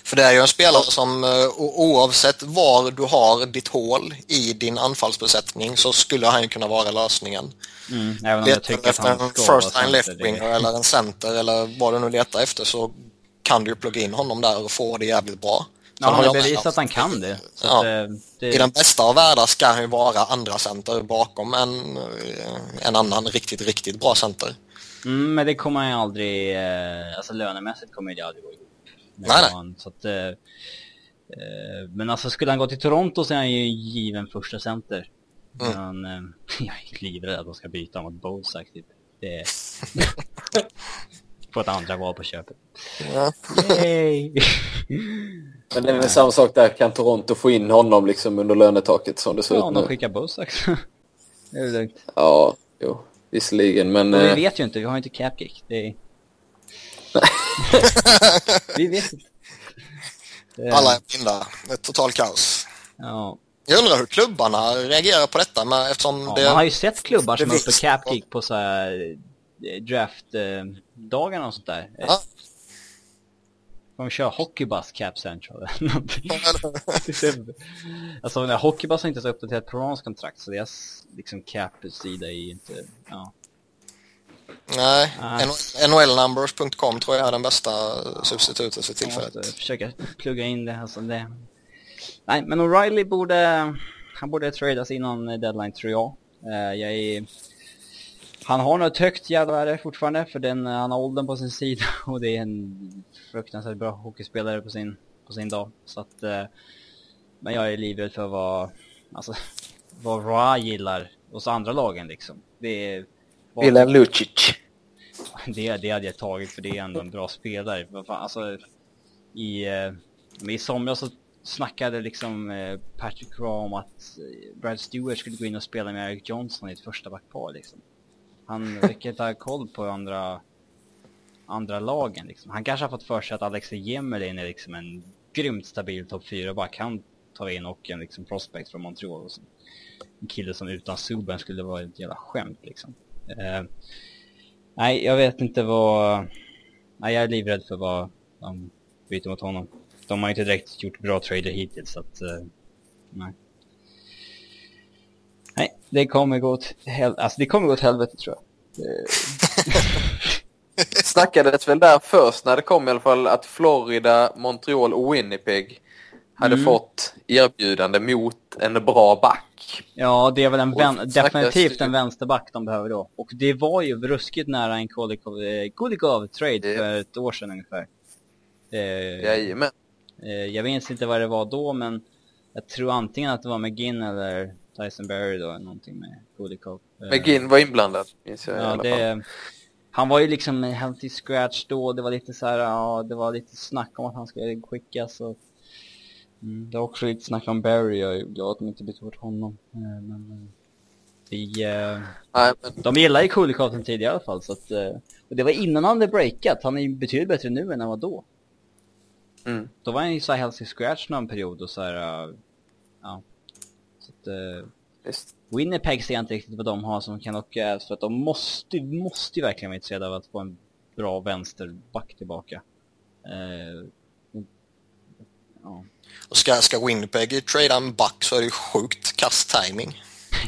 För det är ju en spelare som eh, oavsett var du har ditt hål i din anfallsbesättning så skulle han ju kunna vara lösningen. Mm, även om jag Letar tycker du att efter en first time center, left winger eller en center eller vad du nu letar efter så kan du ju plugga in honom där och få det jävligt bra. Ja, han har jag bevisat att han kan det. Ja. att, eh, det I den bästa av världar ska han ju vara andra center bakom en, eh, en annan riktigt, riktigt bra center. Mm, men det kommer han ju aldrig, alltså lönemässigt kommer det aldrig gå ihop. Nej, nej. han, Så att, eh, eh, men alltså skulle han gå till Toronto så är han ju given första center. Mm. Men eh, *laughs* jag är livrädd att de ska byta mot Bozak typ. Det är... *laughs* Få ett andra val på köpet. Ja. Yay! *laughs* Men det är väl samma sak där. Kan Toronto få in honom liksom under lönetaket som det ser ja, ut om de nu? skickar Bozak så det är lugnt. Ja, jo. Visserligen, men... Och vi eh, vet ju inte, vi har ju inte capkick. Det är... *laughs* vi vet inte. Är- Alla är blinda. Är total kaos. Ja. Jag undrar hur klubbarna reagerar på detta med, eftersom Ja, det... man har ju sett klubbar som är uppe capkick på så här eh, draftdagarna och sånt där. Eh, Ja. De kör hockeybus cap central. *laughs* Alltså när hockeybus har inte så uppdaterat Prons kontrakt så deras liksom cap-sida är ju inte, ja. Nej, Nej. NHLnumbers.com tror jag är den bästa substitutet för Jag tillfället. måste försöka plugga in det, alltså det. Nej, men O'Reilly borde, han borde tradas innan deadline tror jag. Eh, jag är, han har nog ett högt värde fortfarande för den, han har åldern på sin sida *laughs* och det är en fruktansvärt bra hockeyspelare på sin, på sin dag. Så att, eh, men jag är livrädd för vad, alltså, vad Ra gillar hos andra lagen liksom. Det är... Milan Lucic. det, det hade jag tagit för det är ändå en bra spelare. Vad fan, Alltså, i, eh, I somras så snackade liksom eh, Patrick Raw om att eh, Brad Stewart skulle gå in och spela med Eric Johnson i ett första backpar liksom. Han verkar inte ha koll på andra, andra lagen liksom. Han kanske har fått för sig att Alexei Jemelin är liksom en grymt stabil topp 4-back. Han tar in och en liksom prospect från Montreal. Och så. En kille som utan Subban skulle vara ett jävla skämt liksom. Eh, Nej, jag vet inte vad... Nej, jag är livrädd för vad de byter mot honom. De har inte direkt gjort bra trader hittills, så att... eh, nej. Nej, det kommer gå åt helvete. Alltså, det kommer gå åt helvete, tror jag. *laughs* Snackades väl där först när det kom i alla fall att Florida, Montreal och Winnipeg hade Mm. fått erbjudande mot en bra back. Ja, det är väl en vän... definitivt en vänsterback de behöver då. Och det var ju ruskigt nära en eh, Kulikov-trade Det- för ett år sedan ungefär. Eh, Jajamän. Eh, jag minns inte vad det var då, men jag tror antingen att det var McGinn eller Tyson Berry då, någonting med Kulikov. Eh, McGinn var inblandad, minns jag i Ja, alla fall. det, han var ju liksom en healthy scratch då, det var lite så här, ja, det var lite snack om att han skulle skickas och mm, det var också lite snack om Berry, jag är glad att de inte bytte bort honom. Eh, men eh, vi, eh, Nej, men de gillar ju Kulikov tidigare i alla fall, så att, eh, och det var innan han hade breakat, han är ju betydligt bättre nu än han var då. mm. Då var han ju så här healthy scratch någon period och så här, ja. Så att, visst. Winnipeg ser jag inte riktigt vad de har som kan locka Avs för att de måste, måste ju verkligen vara intresserade av att få en bra vänsterback tillbaka. Eh, ja, Och ska, ska Winnipeg trada en back så är det ju sjukt kass timing.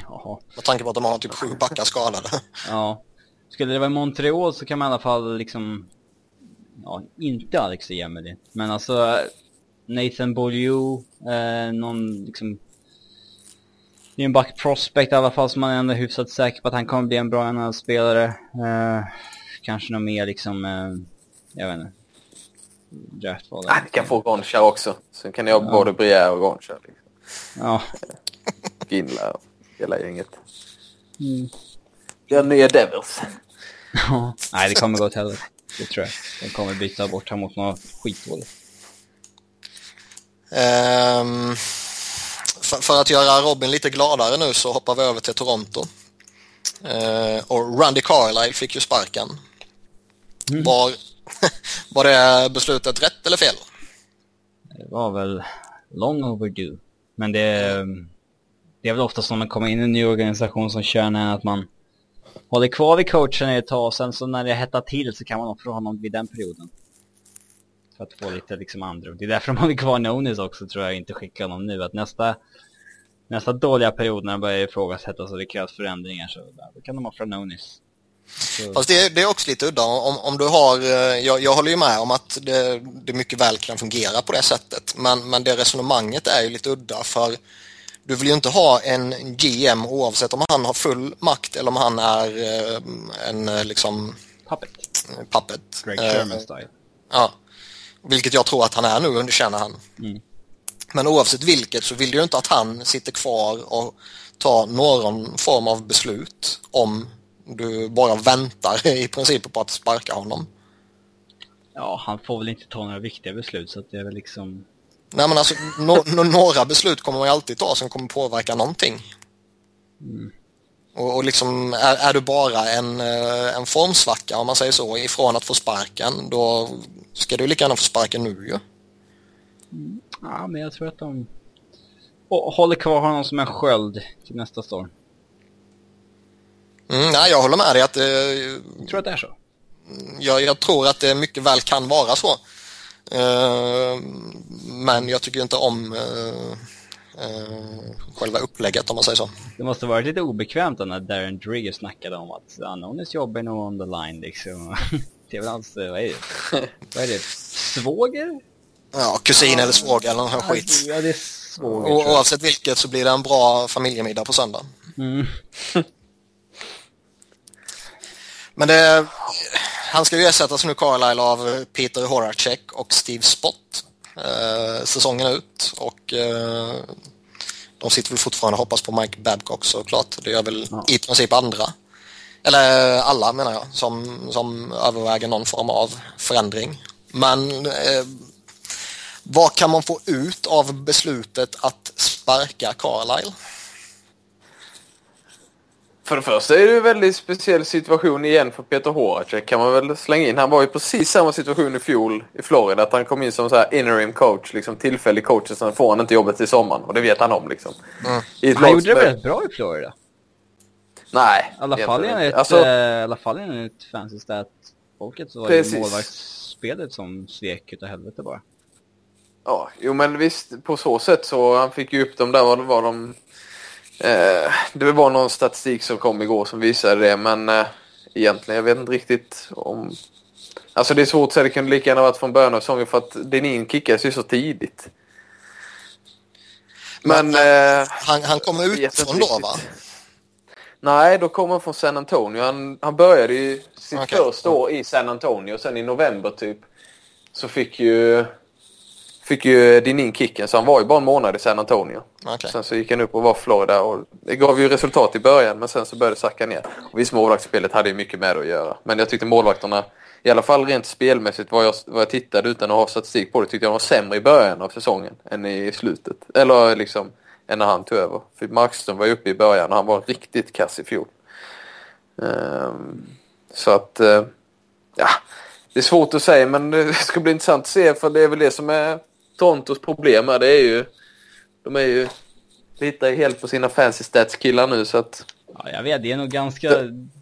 ja, Med tanke på att de har typ sju backar skadade. *laughs* ja. Skulle det vara Montreal så kan man i alla fall liksom, ja, inte Alex Emily. Men alltså Nathan Beaulieu, eh, någon liksom det är en back prospect i alla fall som man ändå är hyfsat säker på att han kommer bli en bra NHL-spelare. Eh, kanske något mer liksom, eh, jag vet inte. Draftval. Ah, vi kan få Gonchar också. Sen kan jag Ja. både Brière och Gonchar. Liksom. Ja. *laughs* Ginla och hela gänget. Mm. Det är nya Devils. Ja. Nej, det kommer gå åt helvete. Det tror jag. De kommer byta bort honom mot något skitdåligt. Ehm, för, för att göra Robin lite gladare nu så hoppar vi över till Toronto. Ehm, och Randy Carlyle fick ju sparken. Mm. Var, *laughs* var det beslutet rätt eller fel? Det var väl long overdue. Men det, det är väl ofta som man kommer in i en ny organisation som kör när att man håller kvar vid coachen ett tag och sen så när det hettar till så kan man offra honom vid den perioden. För att få lite liksom andrum. Det är därför de håller kvar Nonis också tror jag inte skickar honom nu. Att nästa, nästa dåliga period när de börjar ifrågasättas och det krävs förändringar så då kan de offra Nonis. Så, Fast det, är- det är också lite udda. Om, om du har, eh, jag, jag håller ju med om att det, det mycket väl kan fungera på det sättet. Men, men det resonemanget är ju lite udda för du vill ju inte ha en GM oavsett om han har full makt eller om han är eh, en eh, liksom puppet. puppet. Greg Sherman style. Ja. Vilket jag tror att han är nu, underkänner han. Mm. Men oavsett vilket så vill du ju inte att han sitter kvar och tar någon form av beslut om du bara väntar i princip på att sparka honom. Ja, han får väl inte ta några viktiga beslut så att det är väl liksom... Nej men alltså, no, no, några beslut kommer man ju alltid ta som kommer påverka någonting. Mm. Och, och liksom, är, är du bara en, eh, en formsvacka om man säger så, ifrån att få sparken, då ska du lika gärna få sparken nu ju. Ja, men jag tror att de och håller kvar honom som en sköld till nästa storm. Mm, nej, jag håller med dig att eh, Jag tror att det är så. jag, jag tror att det mycket väl kan vara så. Eh, men jag tycker inte om eh, eh, själva upplägget om man säger så. Det måste varit lite obekvämt då när Darren Drigger snackade om att Anonis jobb är nog on the line liksom. *laughs* Det är väl hans, vad är det? vad är det? Svåger? Ja, kusin eller svåger eller någon skit. Ja, det är svåger Och, oavsett vilket så blir det en bra familjemiddag på söndag. Mm. *laughs* Men det, han ska ju ersättas nu Carlisle av Peter Horacek och Steve Spott. eh, säsongen ut och eh, de sitter väl fortfarande och hoppas på Mike Babcock såklart. Det gör väl Ja. i princip andra. Eller alla menar jag, som, som överväger någon form av förändring. Men eh, vad kan man få ut av beslutet att sparka Carlisle? För det första är det ju en väldigt speciell situation igen för Peter Horacek kan man väl slänga in. Han var ju precis samma situation i fjol i Florida. Att han kom in som så här interim coach, liksom tillfällig coach och sen får han inte jobbet till sommaren. Och det vet han om liksom. Mm. I Han gjorde det väldigt bra i Florida. Nej. I alla fall enligt. Alltså, eh, fall enligt fancy stat folket så var det Precis. målvaktsspelet som svek utav helvete bara. Ja, jo men visst på så sätt så han fick ju upp dem där vad var de... Eh, det var någon statistik som kom igår som visade det men eh, egentligen jag vet inte riktigt om... Alltså det är svårt att säga, det kunde lika gärna varit från början av säsongen för att Denin kickades ju så tidigt. Men... eh, Han, han kom jag vet utifrån då va? Nej, då kom han från San Antonio. Han, han började ju sitt Okej. första år i San Antonio sen i november typ så fick ju fick ju Dinin kicken så han var ju bara en månad i San Antonio. Okej. Sen så gick han upp och var Florida och det gav ju resultat i början men sen så började det sacka ner. Och visst målvaktsspelet hade ju mycket med det att göra. Men jag tyckte målvakterna, i alla fall rent spelmässigt vad jag, vad jag tittade utan att ha statistik på det, tyckte jag var sämre i början av säsongen än i slutet. Eller liksom än när han tog över. För Markström var ju uppe i början och han var riktigt kass i fjol. Ehm, så att, eh, ja, det är svårt att säga men det *laughs* ska bli intressant att se för det är väl det som är Torontos problem här. Det är ju, de är ju lite helt på sina fancy stats killar nu så att Ja, jag vet, det är nog ganska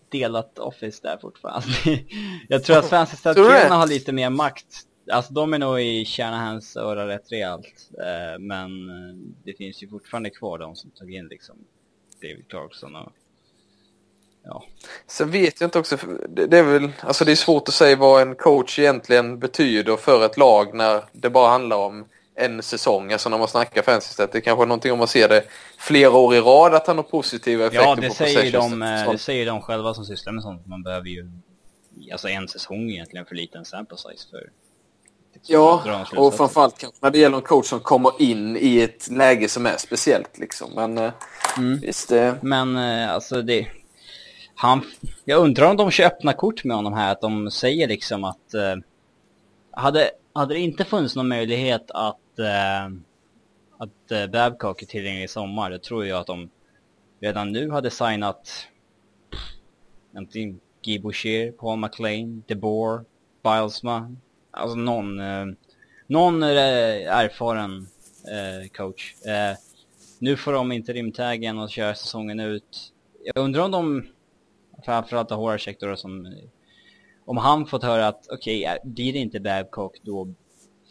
delat office där fortfarande. *laughs* jag tror att fancy statkillarna har lite mer makt. Alltså de är nog i Shanahans öra rätt rejält. Eh, men eh, det finns ju fortfarande kvar de som tog in liksom David Clarkson och ja. Sen vet jag inte också, det, det är väl, alltså det är svårt att säga vad en coach egentligen betyder för ett lag när det bara handlar om en säsong. Alltså när man snackar stat. Det är kanske är någonting om man ser det flera år i rad att han har positiva effekter Ja, det på säger, de, eh, det säger de själva som sysslar med sånt. Man behöver ju, alltså en säsong egentligen för liten sample size för Ja, och framförallt kanske när det gäller en coach som kommer in i ett läge som är speciellt liksom. Men eh, Mm. visst, eh, Men alltså det... Han... Jag undrar om de kör öppna kort med honom här, att de säger liksom att... Eh, hade, hade det inte funnits någon möjlighet att... Eh, att eh, Babcock är tillgänglig i sommar, då tror jag att de redan nu hade signat... Antingen Guy Boucher, Paul McLean, DeBoer, Bilesma. Alltså någon... Eh, någon eh, erfaren eh, coach. Eh, nu får de inte rimtaggen och kör säsongen ut. Jag undrar om de, framförallt av Horacek då som, om han fått höra att okej, okay, blir det inte Babcock då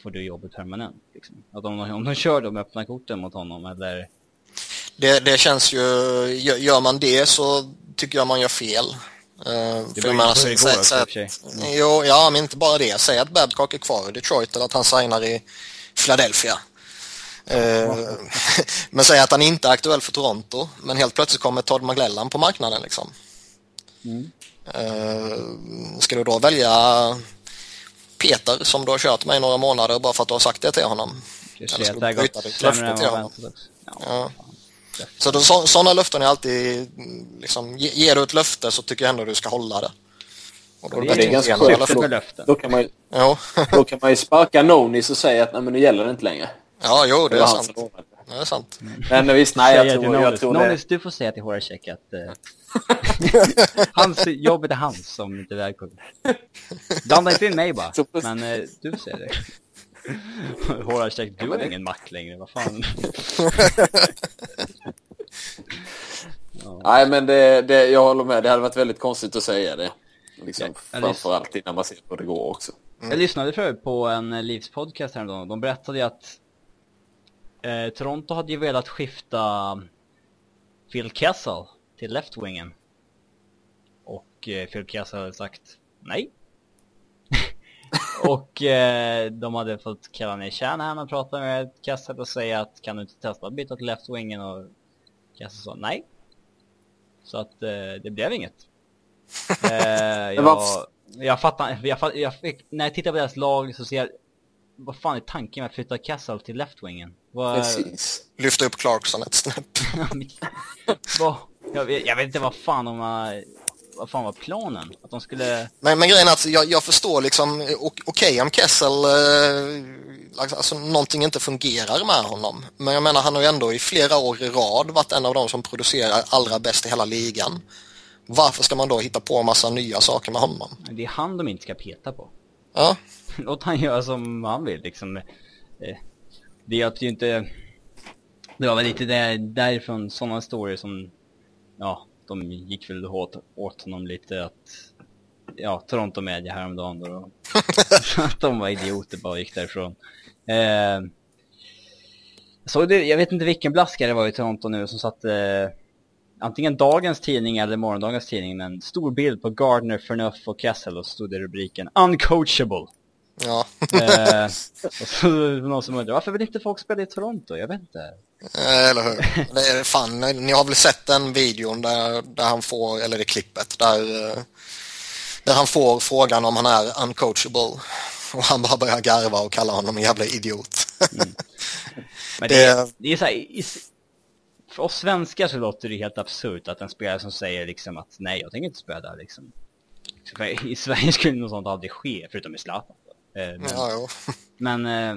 får du jobbet permanent. Liksom. Att om, de- om de kör de öppna korten mot honom eller... Det, det känns ju, gör man det så tycker jag man gör fel. Uh, Det var ju så igår och för sig. Jo, ja, men inte bara det. Säg att Babcock är kvar i Detroit eller att han signar i Philadelphia. Eh, *laughs* men säg att han inte är aktuell för Toronto, men helt plötsligt kommer Todd McLellan på marknaden liksom. Mm. Eh, ska du då välja Peter som du har kört med i några månader bara för att du har sagt det till honom? Eller ska det du byta ditt löfte till honom? Ja, Ja. Så då, så, sådana löften är alltid, liksom, ge, ger du ett löfte så tycker jag ändå du ska hålla det. Och då Det Ja, det är ganska skönt. löften. då, kan man ju, Jo, då kan man ju sparka Nonis och säga att nej, men nu gäller det inte längre. ja, jo, det är var han sant. Det är sant. Men visst, nej, jag tror, jag tror det. Nonis, du får säga till Horacek att eh, *laughs* hans, jobbet är hans som inte välkommen. Blanda inte in mig bara, men eh, du säga det. *laughs* Horacek, du har ingen makt längre, vad fan. *laughs* ja. Nej, men det, det, jag håller med. Det hade varit väldigt konstigt att säga det. Liksom, Ja, framförallt innan man ser hur det går också. Jag lyssnade förut på en eh, Leafs podcast häromdagen. De berättade ju att eh, Toronto hade ju velat skifta Phil Kessel till left-wingen. Och eh, Phil Kessel hade sagt nej. *laughs* och eh, de hade fått kalla ner Shanahan och prata med Kessel och säga att kan du inte testa att byta till left-wingen och Kessel sa nej. Så att eh, det blev inget. *laughs* Eh, jag, jag fattar, jag, fatt- jag fick, när jag tittar på deras lag så ser jag vad fan är tanken med att flytta Castle till left-wingen? Vad... Lyfta upp Clarkson ett snäpp. *laughs* vad... Jag vet, jag vet inte vad fan de har... Vad fan var planen? Att de skulle... Men, men grejen är att jag, jag förstår liksom, okej okay, om Kessel, eh, alltså någonting inte fungerar med honom. Men jag menar han har ju ändå i flera år i rad varit en av de som producerar allra bäst i hela ligan. Varför ska man då hitta på en massa nya saker med honom? Det är han de inte ska peta på. Ja, *laughs* Låt han göra som han vill liksom. Eh, Det hjälpte ju inte... Det var väl lite där, därifrån sådana stories som... Ja, de gick väl åt, åt honom lite att... Ja, Toronto Media häromdagen då. att *laughs* de var idioter bara och gick därifrån. Eh, jag såg det, jag vet inte vilken blaskare det var i Toronto nu som satte... Eh, antingen dagens tidning eller morgondagens tidning med en stor bild på Gardner, Fernuff och Kessel och stod i rubriken Uncoachable. ja. Eh, *laughs* och så någon som undrade, varför vill inte folk spela i Toronto? Jag vet inte. Eh, Eller hur? Det är fan, ni har väl sett den videon där, där han får, eller det klippet, där, eh, där han får frågan om han är uncoachable. Och han bara börjar garva och kallar honom en jävla idiot. *laughs* Men Det- är, det är så här, för oss svenskar så låter det helt absurt att en spelare som säger liksom att nej, jag tänker inte spela där liksom. I Sverige skulle något sånt aldrig ske, förutom i Zlatan. Eh, men, ja, men eh,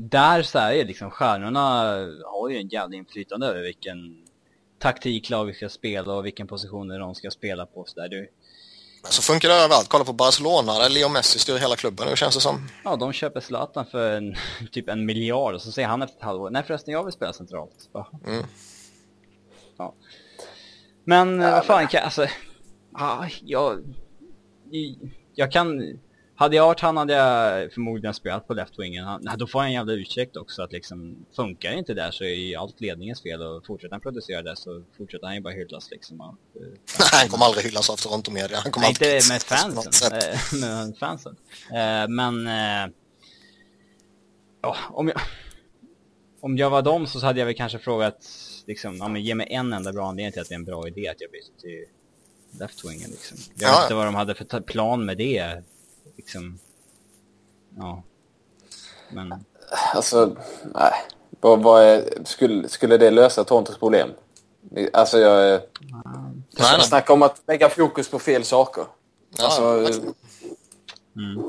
där så är det liksom, stjärnorna har ju en jävla inflytande över vilken taktik laget ska spela och vilken positioner de ska spela på. Så där. Du, Men så funkar det överallt. Kolla på Barcelona där Leo Messi styr hela klubben nu känns det som. Ja, de köper Zlatan för en, *laughs* typ en miljard och så säger han efter ett halvår, nej förresten jag vill spela centralt. Mm. Ja. Men ja, vad fan, kan, alltså, ja, jag, jag kan, hade jag varit han hade jag förmodligen spelat på left-wingen. Han- Då får jag en jävla ursäkt också att liksom, funkar det inte där så är ju allt ledningens fel och fortsätter han producera där så fortsätter han ju bara hyllas liksom. Av, eh, *laughs* han kommer aldrig hyllas av Toronto Media. Han kommer Nej, inte alltid med *laughs* på något fansen. eh, *laughs* med fansen. Eh, men... ja, om jag... Om jag var dem så hade jag väl kanske frågat, liksom, ja men ge mig en enda bra anledning till att det är en bra idé att jag byter till left-wingen liksom. Jag Ja. vet inte vad de hade för plan med det, liksom. Ja. Men, Alltså, nej. Vad, vad är, skulle, skulle det lösa Torontos problem? Alltså jag... är- Nej, snackar om att lägga fokus på fel saker. Ja, Alltså, faktiskt. mm.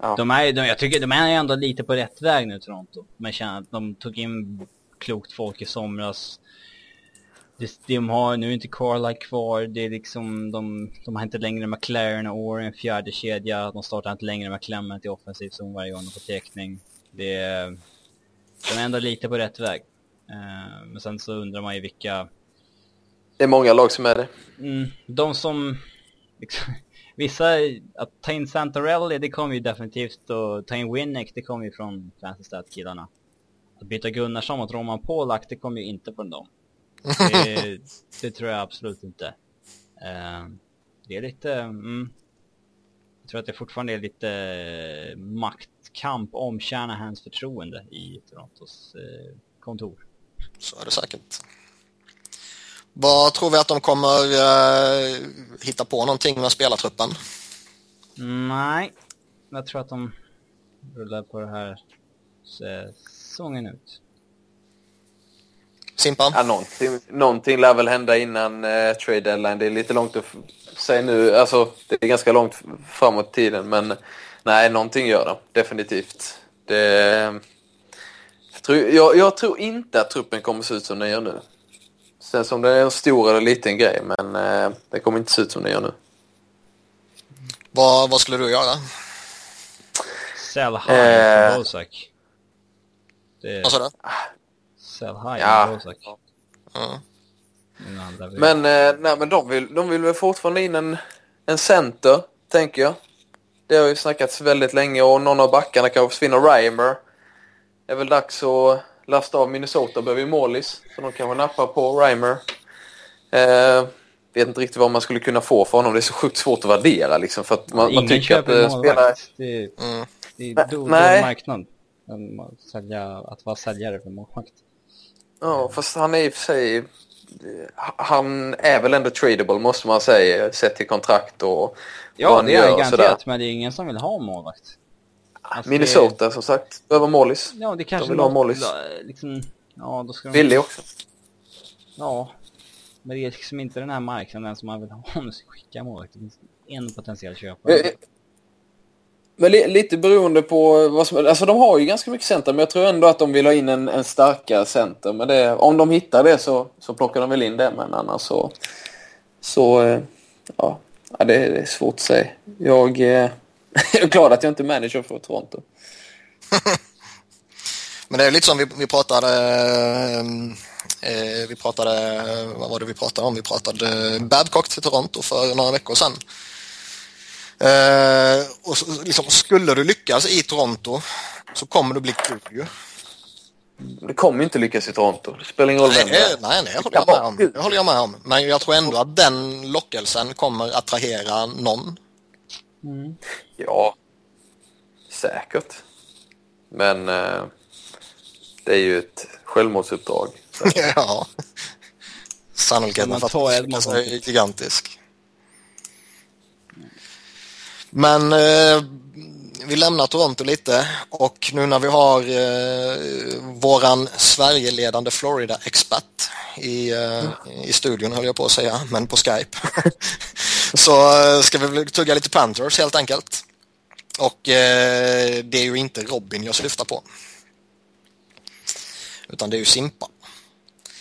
Ja. De är, de, jag tycker de är ändå lite på rätt väg nu Toronto. Man känner att de tog in klokt folk i somras. De har nu inte Carlisle kvar, det är liksom, de, de har inte längre McLaren och Orr en fjärde kedja. De startar inte längre med Clement i offensiv zon varje gång de får täckning. Det är, de är ändå lite på rätt väg. Eh, men sen så undrar man ju vilka, det är många lag som är det. Mm, de som... Liksom, *laughs* vissa, att ta in Santarelli, det kommer ju definitivt och ta in Winnick, det kommer ju från Fantasy Stat-killarna. Att byta Gunnarsson mot Roman Polak, det kommer ju inte från dem. Det, *laughs* det tror jag absolut inte. Eh, det är lite... Mm, jag tror att det fortfarande är lite eh, maktkamp om Shanahans förtroende i Torontos eh, kontor. Så är det säkert. Vad tror vi att de kommer eh, hitta på någonting med spelartruppen? Nej, jag tror att de rullar på det här säsongen ut. Simpan? Ja, någonting, någonting lär väl hända innan eh, trade deadline. Det är lite långt att säga nu. Alltså, det är ganska långt framåt i tiden. Men nej, någonting gör de. Definitivt. Det, jag, tror, jag, tror inte att truppen kommer se ut som den gör nu. Sen som det är en stor eller liten grej, men eh, det kommer inte se ut som den gör nu. Vad, vad skulle du göra? Sell high Eh. för Bozak. Det Vad sa du? Sell high Ja. Ja. Men, eh, nej, men de, vill, de vill väl fortfarande in en, en center, tänker jag. Det har ju snackats väldigt länge och någon av backarna kanske försvinner. Reimer. Det är väl dags att lasta av Minnesota behöver ju målis. Så de kanske nappar på Reimer. Eh, vet inte riktigt vad man skulle kunna få för honom. Det är så sjukt svårt att värdera liksom. För att man, man Ingen tycker att eh, spelare... målvakt. Det är, Mm. det är dålig marknad. Att Sälja, att vara säljare för målvakt. Ja, fast han är i och för sig... Han är väl ändå tradable måste man säga. Sett till kontrakt och Ja, vad han det gör är sådär. garanterat, men det är ingen som vill ha målvakt. Alltså, Minnesota som sagt. Behöver. Det, ja, det kanske vill ha Mollis. Liksom, ja, då ska de... Billig också. Ja. Men det är liksom inte den här marknaden som man vill ha om du ska skicka mål. Det finns en potentiell köpare. Men li lite beroende på vad som... Alltså de har ju ganska mycket center, men jag tror ändå att de vill ha in en, en starkare center. Men det, om de hittar det så, så plockar de väl in det, men annars så... Så... Eh, ja, ja det, det är svårt att säga. Jag, eh, *laughs* jag är glad att jag inte är manager för Toronto. *laughs* Men det är lite som vi, vi pratade, eh, eh, vi pratade, vad var det vi pratade om? Vi pratade eh, Babcock till Toronto för några veckor sedan. Eh, och så, liksom, skulle du lyckas i Toronto så kommer du bli kul ju. Det kommer ju inte lyckas i Toronto. Det spelar ingen roll vem det Nej, är. nej, nej, det håller jag med om. Det håller jag med om. Men jag tror ändå att den lockelsen kommer attrahera någon. Ja, säkert. Men eh, det är ju ett självmordsuppdrag. *laughs* Ja. Sannolikheten man för att det lyckas är gigantisk. Men eh, vi lämnar Toronto lite och nu när vi har eh, våran Sverigeledande Florida-expert i, eh, i studion höll jag på att säga, men på Skype. *laughs* Så eh, ska vi tugga lite Panthers helt enkelt. Och eh, det är ju inte Robin jag syftar på. Utan det är ju Simpa.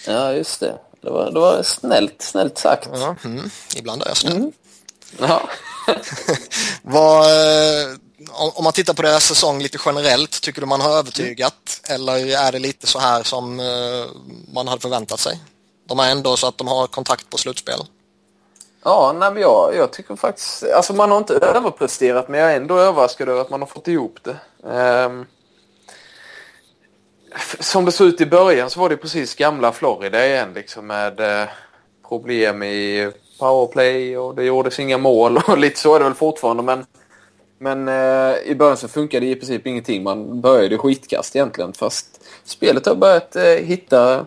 Ja, just det. Det var, det var snällt, snällt sagt. Ja, mm, ibland är jag snäll. Ja. *laughs* Vad, eh, om man tittar på deras säsong lite generellt, tycker du man har övertygat? Eller är det lite så här som eh, man hade förväntat sig? De är ändå så att de har kontakt på slutspel. Ja, nej, men jag, jag tycker faktiskt... Alltså man har inte överpresterat men jag är ändå överraskad över att man har fått ihop det. F- som det såg ut i början så var det precis gamla Florida igen liksom med eh, problem i powerplay och det gjordes inga mål och *laughs* lite så är det väl fortfarande men men eh, i början så funkade det i princip ingenting. Man började skitkast egentligen fast spelet har börjat eh, hitta,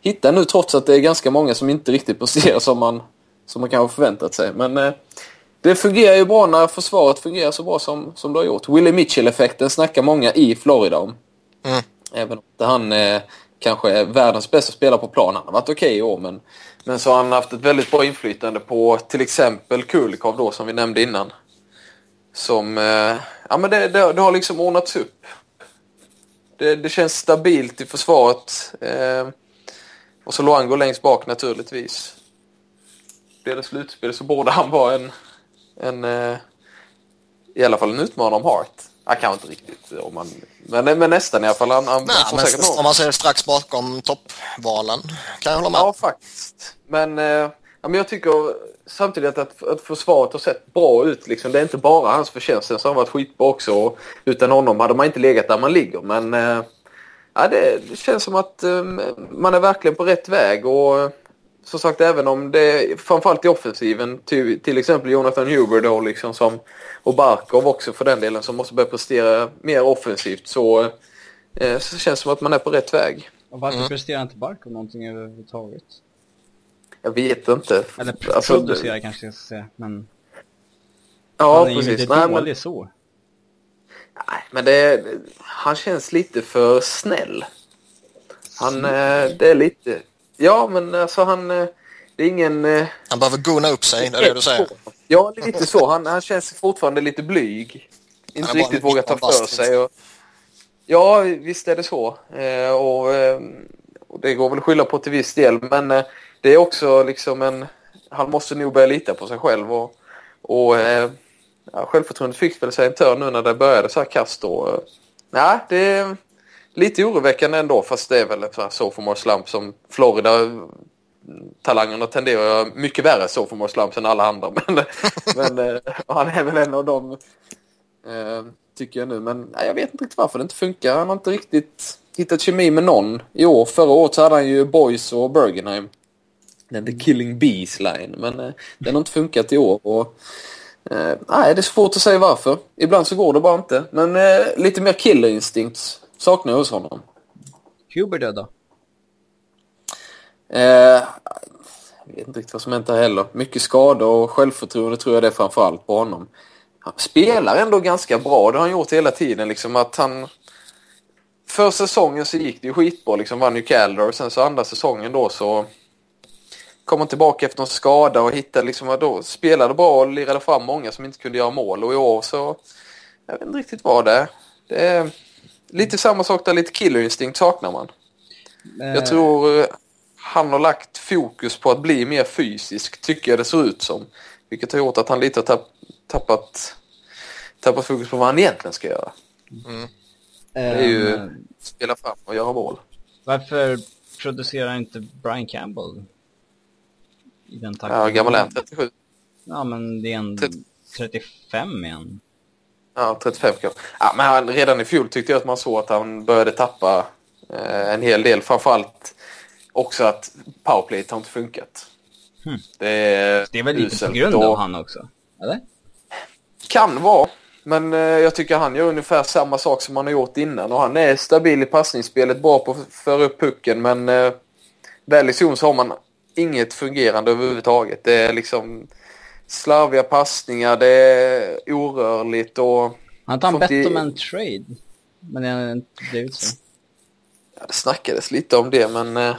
hitta nu trots att det är ganska många som inte riktigt presterar som man, som man kanske förväntat sig. Men eh, det fungerar ju bra när försvaret fungerar så bra som, som det har gjort. Willie Mitchell-effekten snackar många i Florida om. Mm. Även om han eh, kanske är världens bästa spelare på plan. Han har varit okej i år men, men så har han haft ett väldigt bra inflytande på till exempel Kulikov då som vi nämnde innan. Som, eh, ja men det, det, det har liksom ordnats upp. Det, det känns stabilt i försvaret. Eh, och så Luango längst bak naturligtvis. Blir det slutspel så borde han vara en, en eh, i alla fall en utmanare om Hart. Han kanske inte riktigt om man, men, men nästan i alla fall. Han, han, Nej, han men om man ser strax bakom toppvalen kan jag hålla med. Ja, faktiskt. Men, eh, ja, men jag tycker samtidigt att, att försvaret har sett bra ut. Liksom. Det är inte bara hans förtjänst. Sen så har han varit skitbra också. Och utan honom hade man inte legat där man ligger. Men eh, ja, det, det känns som att eh, man är verkligen på rätt väg. Och som sagt, även om det framförallt i offensiven, till, till exempel Jonathan Huber då liksom som, och Barkov också för den delen som måste börja prestera mer offensivt så, eh, så känns det som att man är på rätt väg. Och varför presterar inte Barkov någonting överhuvudtaget? Jag vet inte. Eller Alltså, kanske jag ska säga, men Ja, han är ju precis. inte Nej, men, dålig så. nej, men det, han känns lite för snäll. Han, eh, det är lite... Ja, men alltså han... eh, Det är ingen... eh, Han behöver gona upp sig, det är det du säger. Ja, lite så. Han, han känns fortfarande lite blyg. Inte riktigt vågar ta för sig. Och, ja, visst är det så. Eh, och, eh, och det går väl att skylla på till viss del. Men eh, det är också liksom en... Han måste nog börja lita på sig själv. Och, och eh, ja, självförtroendet fick väl sig en törn nu när det började så här kast. då. Eh, nej, det är lite oroväckande ändå. Fast det är väl så här sophomore slump som Florida talangerna tenderar att göra mycket värre sophomore slumps än alla andra. *laughs* Men, men eh, han är väl en av dem, eh, tycker jag nu. Men nej, jag vet inte riktigt varför det inte funkar. Han har inte riktigt hittat kemi med någon i år. Förra året så hade han ju Boys och Bergenheim. Den The Killing Bees line. Men eh, den har inte funkat i år. Och, eh, nej, det är svårt att säga varför. Ibland så går det bara inte. Men eh, lite mer killer instincts saknar jag hos honom. Huber då då? Eh, jag vet inte riktigt vad som hänt där heller. Mycket skador och självförtroende tror jag det är framförallt på honom. han spelar ändå ganska bra. Det har han gjort hela tiden. Liksom att han... För säsongen så gick det ju skitbra. Liksom vann ju Calder och sen så andra säsongen då så kom han tillbaka efter en skada och hittade liksom, då spelade bra och lirade fram många som inte kunde göra mål. Och i år så, jag vet inte riktigt vad det är. Det är lite samma sak där, lite killerinstinkt saknar man. Jag Eh, tror eh, han har lagt fokus på att bli mer fysisk, tycker jag det ser ut som. Vilket har gjort att han lite har tapp, tappat, tappat fokus på vad han egentligen ska göra. Det är ju spela fram och göra mål. Varför producerar inte Brian Campbell i den takten? Ja, gammal är han? 37? Ja, men det är en Tret- 35 igen. Ja, 35 kanske. Ja, men han, redan i fjol tyckte jag att man såg att han började tappa eh, en hel del. Framförallt också att powerplayet har inte funkat. Hmm. Det är, Det är väl lite på grund av han också? Eller? Kan vara. Men eh, jag tycker han gör ungefär samma sak som han har gjort innan. Och han är stabil i passningsspelet, bra på att föra upp pucken. Men eh, väl i zon så har man inget fungerande överhuvudtaget. Det är liksom slarviga passningar, det är orörligt och Han tar en bett om en trade. Men det har inte blivit så. Ja, det snackades lite om det, men eh,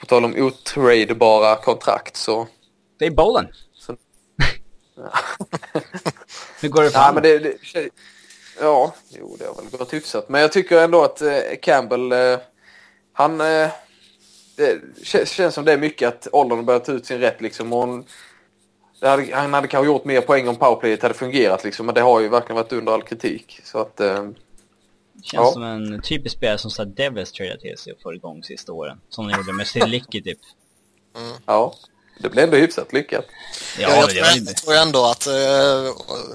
på tal om otradebara kontrakt så... Det är bollen. Så- *laughs* Hur går det fram? men det, det, ja, jo, det har väl gått hyfsat. Men jag tycker ändå att eh, Campbell, eh, han... Eh, det känns, som det är mycket att åldern har börjat ta ut sin rätt liksom. Och hon, det hade, han hade kanske gjort mer poäng om powerplayet hade fungerat liksom, men det har ju verkligen varit under all kritik. Så att... Eh, Känns Ja. som en typisk spelare som så Devils tradade till sig och får igång sista åren. Som de gjorde med Silicki typ. ja, det blev ändå hyfsat lyckat. Ja, jag, det tror, jag tror ändå att, eh,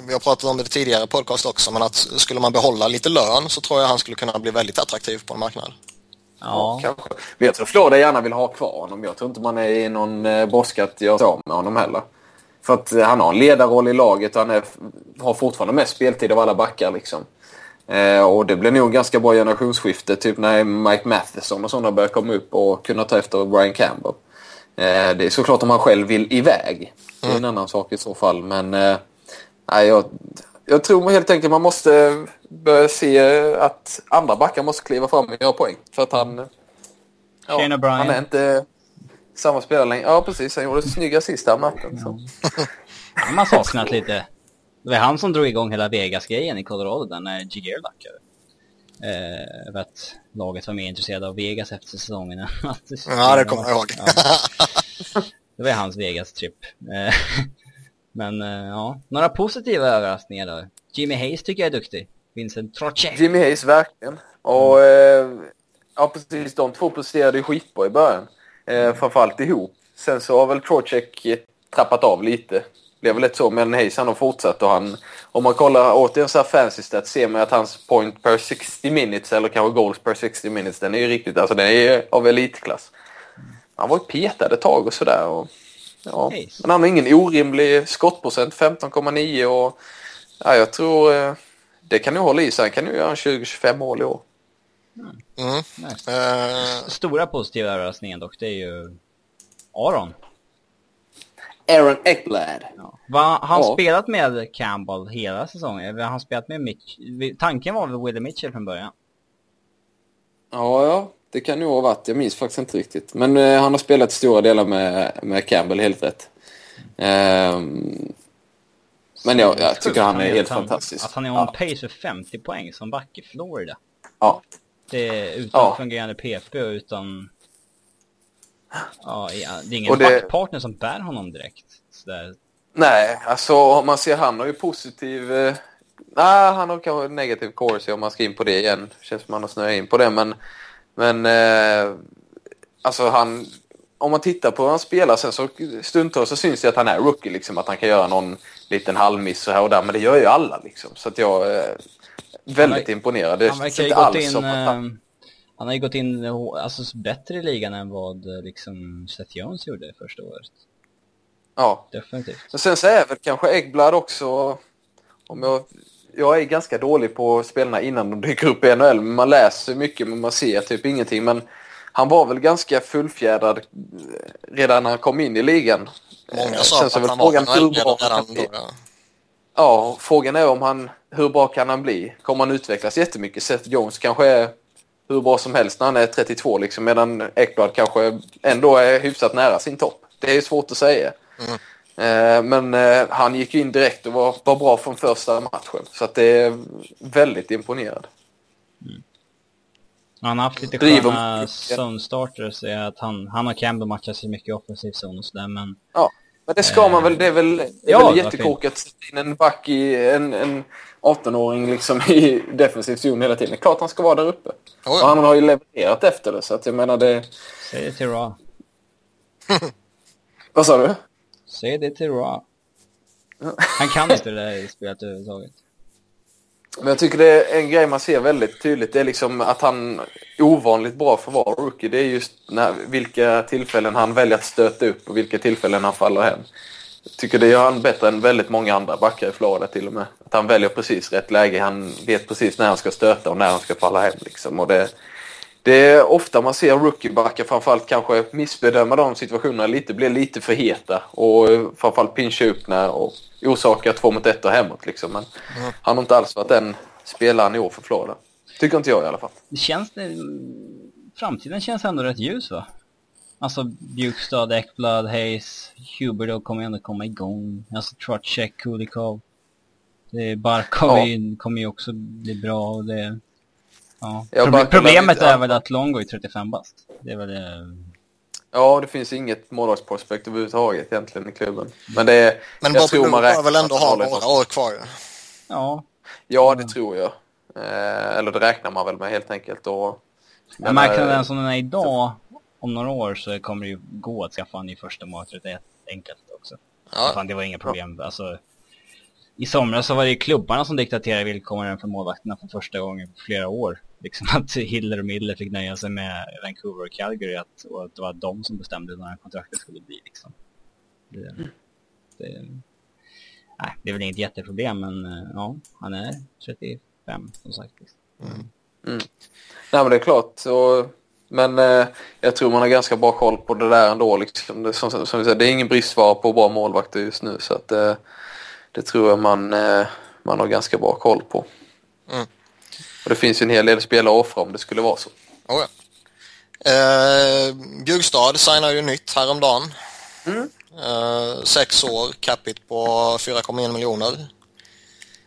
vi har pratat om det tidigare i podcast också, men att skulle man behålla lite lön så tror jag han skulle kunna bli väldigt attraktiv på en marknad. Ja. Kanske. Men jag tror Florida gärna vill ha kvar honom. Jag tror inte man är i någon eh, brådska att göra sig med honom heller. För att eh, han har en ledarroll i laget och han är, har fortfarande mest speltid av alla backar. Liksom. Eh, och det blir nog ganska bra generationsskifte. Typ när Mike Matheson och sådana börjar komma upp och kunna ta efter Brian Campbell. Eh, det är såklart om han själv vill iväg. Det är en annan sak i så fall. Men eh, jag, jag tror helt enkelt man måste börja se att andra backar måste kliva fram och göra poäng. För att han... Shane O'Brien. Han är inte samma spelare längre. Ja, precis. Han gjorde snygga sista matchen. Så. *laughs* Han har saknat lite. Det var han som drog igång hela Vegas-grejen i Colorado där när Jigger lackade. Eh, över att laget var mer intresserade av Vegas efter säsongen. *laughs* Ja, det kommer jag ihåg. Ja. *laughs* Det var hans Vegas-trip. Men eh, ja, några positiva överraskningar då. Jimmy Hayes tycker jag är duktig. Vincent Trocek. Jimmy Hayes, verkligen. Och eh, ja, precis. De två presterade ju skitbra i början. Eh, framförallt ihop. Sen så har väl Trocek trappat av lite. Det blev väl lite så. Men Hayes han har fortsatt och han... Om man kollar återigen så här fancy stats ser man att hans point per 60 minutes eller kanske goals per 60 minutes den är ju riktigt... Alltså den är ju av elitklass. Han var ju petad ett tag och sådär. Och, ja. Hayes. Men han har ingen orimlig skottprocent. 15,9 och... Ja, jag tror... Eh, det kan nog hålla i sig. Han kan ju göra en 20-25 mål i år. Mm. Nice. Eh, Stora positiva överraskningen dock, det är ju Aron. Aaron Ekblad. Ja. Va, har han Ja. spelat med Campbell hela säsongen? Har han spelat med Mitch? Tanken var väl Willie Mitchell från början? Ja, ja, det kan nog ha varit. Jag minns faktiskt inte riktigt. Men eh, han har spelat stora delar med, med Campbell, helt rätt. Ehm, men jag, jag tycker han är att helt han, fantastisk. Att han är on Ja. pace för 50 poäng som back i Florida. Ja, Det är utan Ja. fungerande PP och utan... Ja, det är ingen det- backpartner som bär honom direkt. Sådär. nej, alltså om man ser han har ju positiv... Eh, nej, han har kanske negativ corsi om man ska in på det igen. Känns som man har snöat in på det, men... Men... Eh, alltså han... Om man tittar på hur han spelar sen så stundtals så syns det att han är rookie liksom. Att han kan göra någon liten halvmiss så här och där. Men det gör ju alla liksom. Så att jag är väldigt Han imponerad. Det Han verkar ju gått in... han... eh, Han har ju gått in eh, alltså, bättre i ligan än vad eh, liksom Seth Jones gjorde första året. Ja. Definitivt. Men sen så är väl kanske Äggblad också... Om jag, jag är ganska dålig på spelarna innan de dyker upp i NHL. Man läser mycket men man ser typ ingenting. Men han var väl ganska fullfjädrad eh, redan när han kom in i ligan. många Eh, sa att han var frågan hur NHL bra han kan bli. ja. ja, frågan är om han, hur bra kan han bli? Kommer han utvecklas jättemycket? Seth Jones kanske är hur bra som helst när han är 32 liksom, medan Ekblad kanske ändå är hyfsat nära sin topp. Det är svårt att säga. Mm. Eh, men eh, han gick in direkt och var, var bra från första matchen. Så att det är väldigt imponerad. Han har haft lite Driver- sköna zone-starters, är att han, han och Campbell matchar sig mycket i offensiv zon och sådär, men Ja, men det ska man väl. Det är väl, det är Ja, väl jättetråkigt att sätta in en back i en, en 18-åring liksom *laughs* i defensiv zon hela tiden. Klart han ska vara där uppe. Oh, Och han har ju levererat efter det, så att jag menar det... säg det till Ra. *laughs* Vad sa du? Säg det till Ra. Han kan inte det där spelet överhuvudtaget. Men jag tycker det är en grej man ser väldigt tydligt. Det är liksom att han är ovanligt bra för att vara rookie. Det är just när, vilka tillfällen han väljer att stöta upp och vilka tillfällen han faller hem. Jag tycker det gör han bättre än väldigt många andra backar i Florida till och med. Att han väljer precis rätt läge. Han vet precis när han ska stöta och när han ska falla hem. Liksom. Och det, det är ofta man ser rookiebackar framförallt kanske missbedöma de situationerna lite, blir lite för heta och eh, framförallt pincha upp när och orsaka två mot ett och hemåt liksom. Men han har inte alls varit den spelaren i år för Florida. Tycker inte jag i alla fall. Det känns det... Framtiden känns ändå rätt ljus va? Alltså Bjukstad, Ekblad, Hayes, Huberdo kommer ändå komma igång. Alltså Trotschek, Kulikov. Barkov Ja. kommer ju också bli bra och det... Ja. Ja, Proble- problemet är väl att Longo är 35 bast. Det är väl det... Ja, det finns inget målvaktsprospekt överhuvudtaget egentligen i klubben. Men det är... Men jag tror man räknar väl ändå ha några år kvar. Ja. Ja, det tror jag. Eh, eller det räknar man väl med helt enkelt. Och, Men marknaden eh, som den är idag, om några år så kommer det ju gå att skaffa en ny första målvakt rätt enkelt också. Ja. Fan, det var inga problem. Alltså, I somras så var det ju klubbarna som diktaterade villkoren för målvakterna för första gången på flera år. Liksom *laughs* att Hiller och Miller fick nöja sig med Vancouver och Calgary att, och att det var de som bestämde när kontraktet skulle bli. Liksom. Det, det, nej, det är väl inget jätteproblem men eh, ja, han är 35 som sagt. Liksom. Nej, men det är klart. Så, men eh, jag tror man har ganska bra koll på det där ändå. Liksom. Det, som, som vi säger, det är ingen bristvara på bra målvakter just nu. Så att, eh, det tror jag man, eh, man har ganska bra koll på. Mm. Och det finns ju en hel del spelare att offra om det skulle vara så. Oh, ja. eh, Bjugstad signar ju nytt häromdagen. Mm. Eh, sex år, capita på 4,1 miljoner.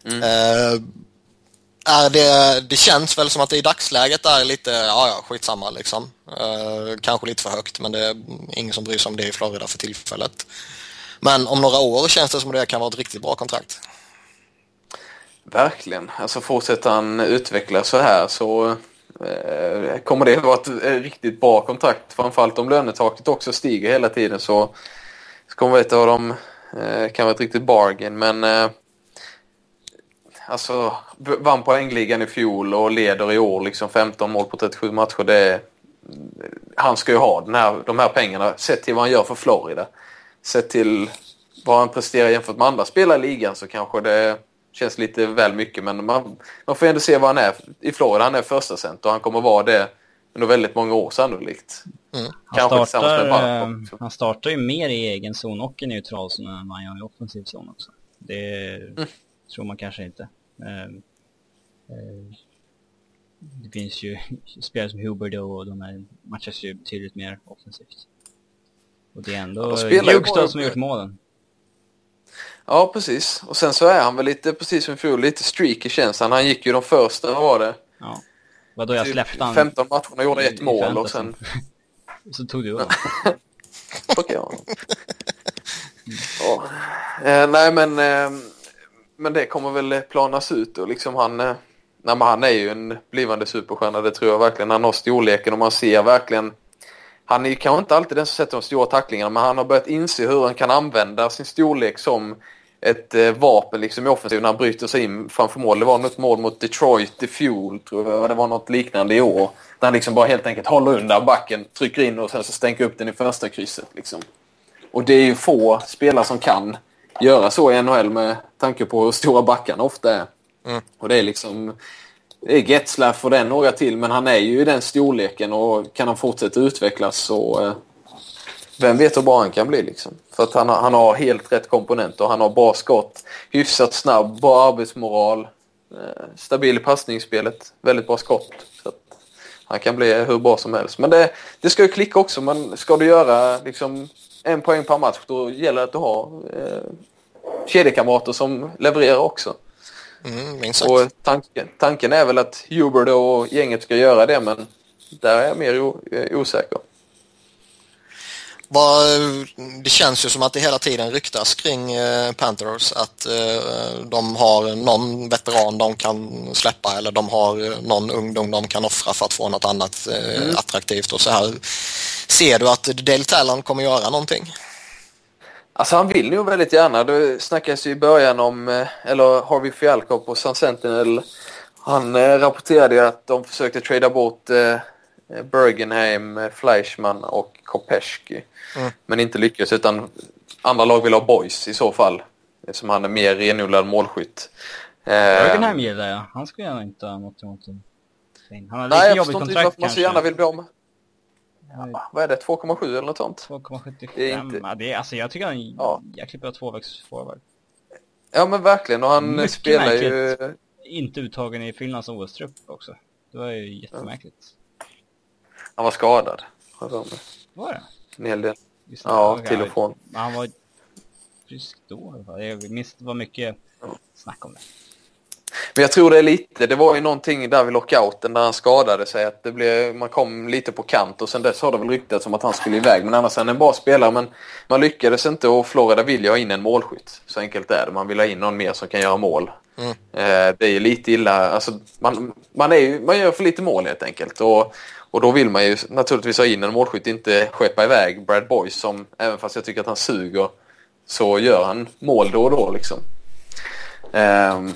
Mm. Eh, är det, det känns väl som att det i dagsläget är lite, ja ja, skitsamma liksom. Eh, kanske lite för högt men det är ingen som bryr sig om det i Florida för tillfället. Men om några år känns det som att det kan vara ett riktigt bra kontrakt. Verkligen. Alltså fortsätter han utvecklas så här så eh, kommer det vara ett eh, riktigt bra kontrakt. Framförallt om lönetaket också stiger hela tiden så, så kommer ett av dem eh, kan vara ett riktigt bargain. Men eh, alltså vann poängligan i fjol och leder i år liksom 15 mål på 37 matcher. Det är, han ska ju ha den här, de här pengarna sett till vad han gör för Florida. Sett till vad han presterar jämfört med andra spelare i ligan så kanske det känns lite väl mycket. Men man, man får ändå se vad han är i Florida. Han är första cent och han kommer vara det under väldigt många år sannolikt. Mm. Han Kanske tillsammans med startar, Barkov eh, han startar ju mer i egen zon och i neutral zon än vad han gör i offensiv zon också. Det Mm. tror man kanske inte. Eh, eh, det finns ju *laughs* spelare som Huberdo och de här matchas ju betydligt mer offensivt. Och det är ändå bara- som har gjort målen. Ja, precis. Och sen så är han väl lite, precis som i fjol, lite streaky känns han. Han gick ju de första, vad var det? Ja. Vadå, jag Typ släppte han 15 matcher och gjorde i- ett i mål och sen... *laughs* Så tog du upp. *laughs* Okej, ja. ja. Eh, nej, men, eh, men det kommer väl planas ut och liksom han... Eh, nej, men han är ju en blivande superstjärna, det tror jag verkligen. Han har storleken och man ser verkligen... Han är ju kanske inte alltid den som sätter de stora tacklingarna men han har börjat inse hur han kan använda sin storlek som ett eh, vapen liksom i offensiven när han bryter sig in framför mål. Det var något mål mot Detroit i fjol tror jag. Det var något liknande i år. Där han liksom bara helt enkelt håller undan backen, trycker in och sen så stänker upp den i första krysset. Liksom. Och det är ju få spelare som kan göra så i NHL med tanke på hur stora backarna ofta är. Mm. Och det är liksom... Det är Getzlaff och den några till men han är ju i den storleken och kan han fortsätta utvecklas så, eh, vem vet hur bra han kan bli liksom. För att han, har- han har helt rätt komponenter. Han har bra skott, hyfsat snabb, bra arbetsmoral, eh, stabil i passningsspelet, väldigt bra skott. Så att han kan bli hur bra som helst. Men det, det ska ju klicka också. Men ska du göra liksom en poäng per match då gäller det att du har eh, kedjekamrater som levererar också. Mm. Och tanken, tanken är väl att Hubert och gänget ska göra det men där är jag mer eh, osäker. Det känns ju som att det hela tiden ryktas kring eh, Panthers att eh, de har någon veteran de kan släppa eller de har någon ungdom de kan offra för att få något annat eh, attraktivt och så här. Ser du att Dale Talon kommer göra någonting? Alltså han vill ju väldigt gärna. Det snackas ju i början om, eh, eller Harvey Fialko på Sun Sentinel. Han eh, rapporterade ju att de försökte trada bort eh, Bergenheim, Fleischmann och Kopeschki. Mm. Men inte lyckades utan andra lag vill ha Boys i så fall. Eftersom han är mer renodlad målskytt. Bergenheim gillar jag. Han skulle gärna inte ha något emot en. Han har lite Nej, jag förstår inte varför man så gärna vill bli av med. Ja, Vad är det? 2,7 eller något sånt? 2,75. Det är inte- Ja, det är, alltså jag tycker han är en Ja. jäkligt bra tvåvägsforward. Ja men verkligen och han Mycket spelar ju... märkligt. Inte uttagen i Finlands OS-trupp också. Det var ju jättemärkligt. Han var skadad. Var det? En hel del. Visst, Ja, till och från. Men han var frisk då i alla fall. Jag minns det var mycket snack om det. Men jag tror det är lite, det var ju någonting där vid lockouten där han skadade sig att det blev, man kom lite på kant och sen dess har det väl ryktats om att han skulle iväg. Men annars är han en bra spelare men man lyckades inte och Florida vill ju ha in en målskytt. Så enkelt är det. Man vill ha in någon mer som kan göra mål. Mm. Eh, det är ju lite illa, alltså man, man, är ju, man gör för lite mål helt enkelt. Och, och då vill man ju naturligtvis ha in en målskytt, inte skeppa iväg Brad Boyce som, även fast jag tycker att han suger, så gör han mål då och då liksom. Ehm,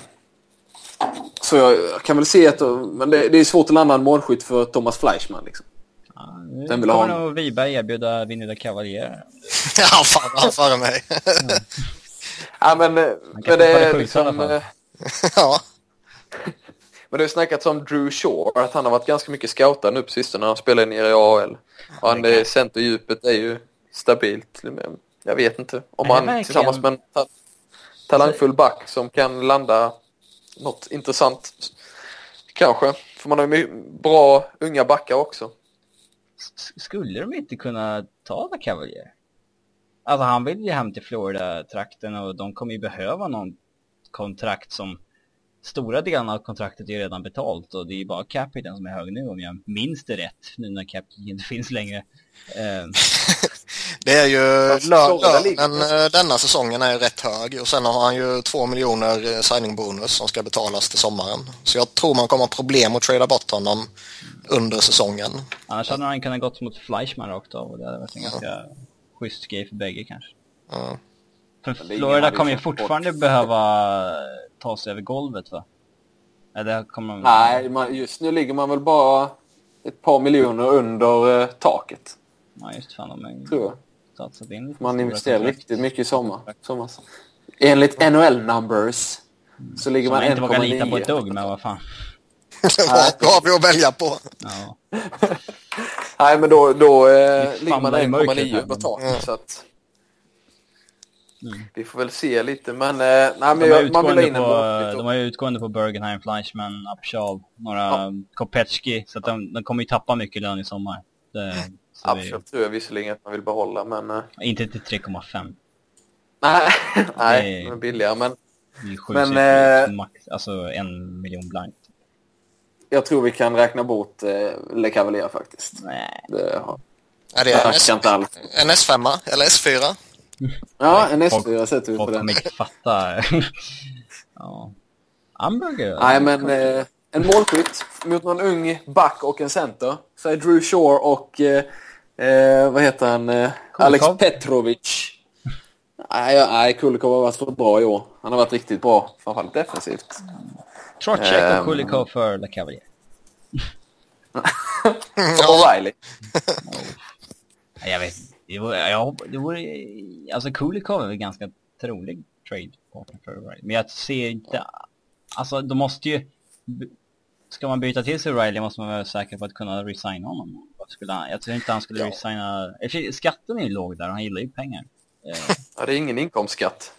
så jag, jag kan väl se att, men det, det är svårt en målskytt för Thomas Fleischmann liksom. Ja, nu Den vill ha kommer nog Wiberg erbjuda Vinny Cavalier. *laughs* Ja, fan, han före mig. *laughs* Ja men, kan men få det är liksom, *laughs* ja. men det har snackats om Drew Shore, att han har varit ganska mycket scoutad nu på sistone när han spelar nere i AHL. Och han, det centerdjupet är ju stabilt. Jag vet inte. Om han verkligen- tillsammans med en ta talangfull back som kan landa något intressant. Kanske. För man har ju bra unga backar också. Skulle de inte kunna ta The Cavalier? Alltså han vill ju hem till Florida-trakten och de kommer ju behöva någon kontrakt som Stora delarna av kontraktet är redan betalt och det är ju bara capiten som är hög nu om jag minns det rätt nu när cap inte finns längre. *laughs* Eh, Det är ju lönen eh, denna säsongen är rätt hög och sen har han ju två miljoner eh, signing-bonus som ska betalas till sommaren. Så jag tror man kommer ha problem att trada bort honom under säsongen. annars hade han kunnat gått mot Fleischmann rakt av och det hade varit en ganska schysst grej för bägge kanske. Ja. För Florida kommer ju fått bort. fortfarande behöva ta sig över golvet va? Eller kommer. Nej, man, just nu ligger man väl bara ett par miljoner under eh, taket. Ja just fan, de Tror jag. Satsat in lite Man stora investerar kontrakt. riktigt mycket i sommar. sommar. Enligt NHL numbers så ligger Som man man inte vågar lita på 1,9. ett dugg med vad fan. *laughs* Vad har vi att välja på? Ja. Nej, men då, då eh, ligger man famlar i mörkret 1,9 här. under taket. Så att Mm. vi får väl se lite. Men, eh, nej, men De, har jag, man vill ha utgående in en på, de har ju utgående på Bergenheim, Fleischmann, Upshaw, några Ja. Kopecki. Så att de, de kommer ju tappa mycket lön i sommar. Det, så Absolut tror jag visserligen att man vill behålla, men... Eh, inte till 3,5. nej, *laughs* nej, de är billigare. Men Det är ju sju Men, eh, max, alltså en miljon blankt. jag tror vi kan räkna bort eh, Le Cavalier faktiskt. Nej. Det har... Är det Jag en, S- inte alls. en S5 eller S4? Ja, en Folk- S4 sätter vi på Folk den. kommer inte fatta. *laughs* ja. Hamburger? Nej, men eh, en målskytt mot någon ung back och en center. Säg Drew Shore och eh, eh, vad heter han? Eh, Alex Petrovic. Nej, nej, Kulikov har varit för bra i år. Han har varit riktigt bra, framförallt defensivt. Trotschek Ehm. och Kulikov för Le Cavalier. *laughs* O'Reilly. Nej, Jag vet det vore, jag, det vore, alltså Kulikov är väl ganska trolig trade partner för O'Reilly. Men jag ser inte, alltså de måste ju, ska man byta till sig O'Reilly måste man vara säker på att kunna resigna honom. Skulle han, jag tror inte han skulle Ja. resigna. Skatten är ju låg där, han gillar ju pengar. Eh, Ja, det är ingen inkomstskatt.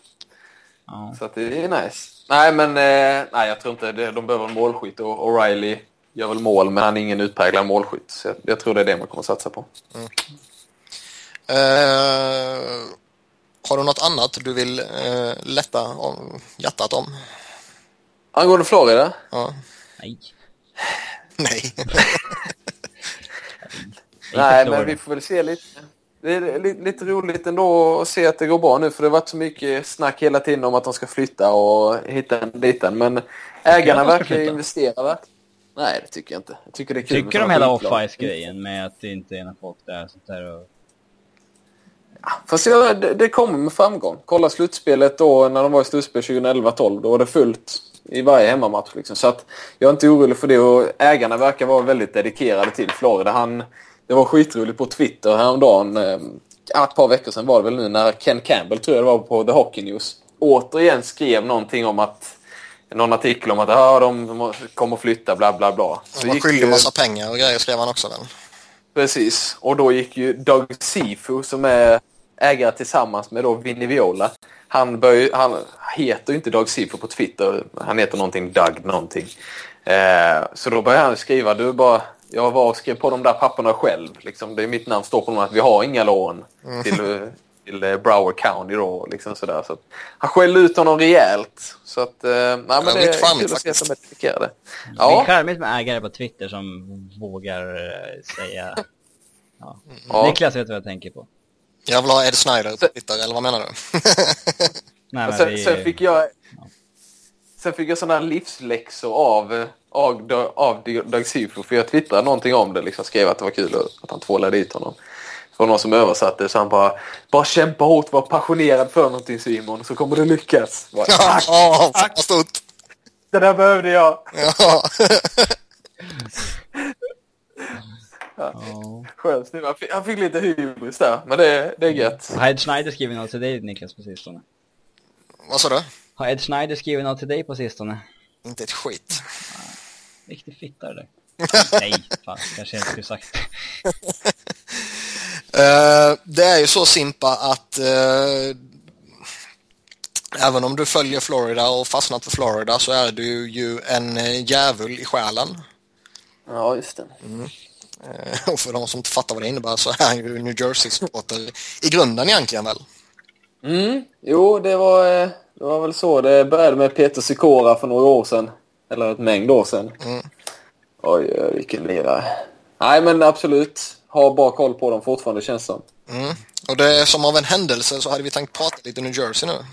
ja. Så att det är nice. Nej, men eh, nej, jag tror inte det. De behöver en målskytt och O'Reilly gör väl mål, men han är ingen utpräglad målskytt. Så jag, jag tror det är det man kommer att satsa på. Eh, har du något annat du vill eh, lätta om, hjärtat om? Angående Florida? Ja. Nej. Nej. *laughs* Nej, men vi får väl se lite. Det är lite, roligt ändå att se att det går bra nu för det har varit så mycket snack hela tiden om att de ska flytta och hitta en liten. Men ägarna verkar investera verkligen. Nej, det tycker jag inte. Jag tycker det är kul Tycker de hela off-ice-grejen med att det inte är några folk där sånt där och... Fast jag, det, det kommer med framgång. Kolla slutspelet då när de var i slutspel 2011-12. Då var det fullt i varje hemmamatch. Liksom. Så att jag är inte orolig för det. Och ägarna verkar vara väldigt dedikerade till Florida. Han, det var skitroligt på Twitter häromdagen. Eh, ett par veckor sedan var det väl nu när Ken Campbell, tror jag det var, på The Hockey News. Återigen skrev någonting om att någon artikel om att ah, de kommer flytta bla bla bla. Så gick skyldig ju- massa pengar och grejer skrev han också väl? Precis. Och då gick ju Doug Sifu som är ägare tillsammans med då Vinny Viola. Han, bör, han heter ju inte Doug Sifu på Twitter. Han heter någonting Doug någonting. Eh, så då började han skriva. Du bara, jag var och skrev på de där papperna själv. Liksom, det är mitt namn står på dem att vi har inga lån till, eh, till eh, Broward County då. Liksom sådär. Så att, han skällde ut honom rejält. Så att, eh, nej, men det mycket är charmigt kul att se faktiskt. de är dedikerade. Det är Ja, charmigt med ägare på Twitter som vågar eh, säga... *laughs* Ja. Ja. Niklas vet vad jag tänker på. Jag vill ha Ed Snyder på Twitter, eller vad menar du? Nej, Och men sen, vi, sen fick jag Sen fick jag sådana här livsläxor av, av, av Doug Sifu för jag twittrade någonting om det. Liksom skrev att det var kul att han tvålade dit honom. Det var någon som översatte så han bara Bara kämpa hårt, var passionerad för någonting Simon så kommer du lyckas. Bara, Ja, Tack! vad stort! Det där behövde jag! Ja. *laughs* ja. Skönt. Han fick, han fick lite hybris där, men det, det är gött. Har Ed Schneider skrivit något till dig Niklas på sistone? vad sa du? Har Ed Schneider skrivit något till dig på sistone? Inte ett skit. Riktig fitta det *laughs* Nej, fan, kanske jag inte skulle sagt det. Eh, det är ju så Simpa att eh, även om du följer Florida och fastnat för Florida så är du ju en eh, djävul i själen. Ja, just det. Eh, och för de som inte fattar vad det innebär så är han ju New Jersey-supporter i grunden egentligen väl. Mm, jo, det var, det var väl så. Det började med Peter Sikora för några år sedan. Eller ett mängd år sedan. Mm. Oj, oj, vilken lirare. Nej, men absolut. Ha bra koll på dem fortfarande, känns som. Mm. Och det är som av en händelse så hade vi tänkt prata lite New Jersey nu.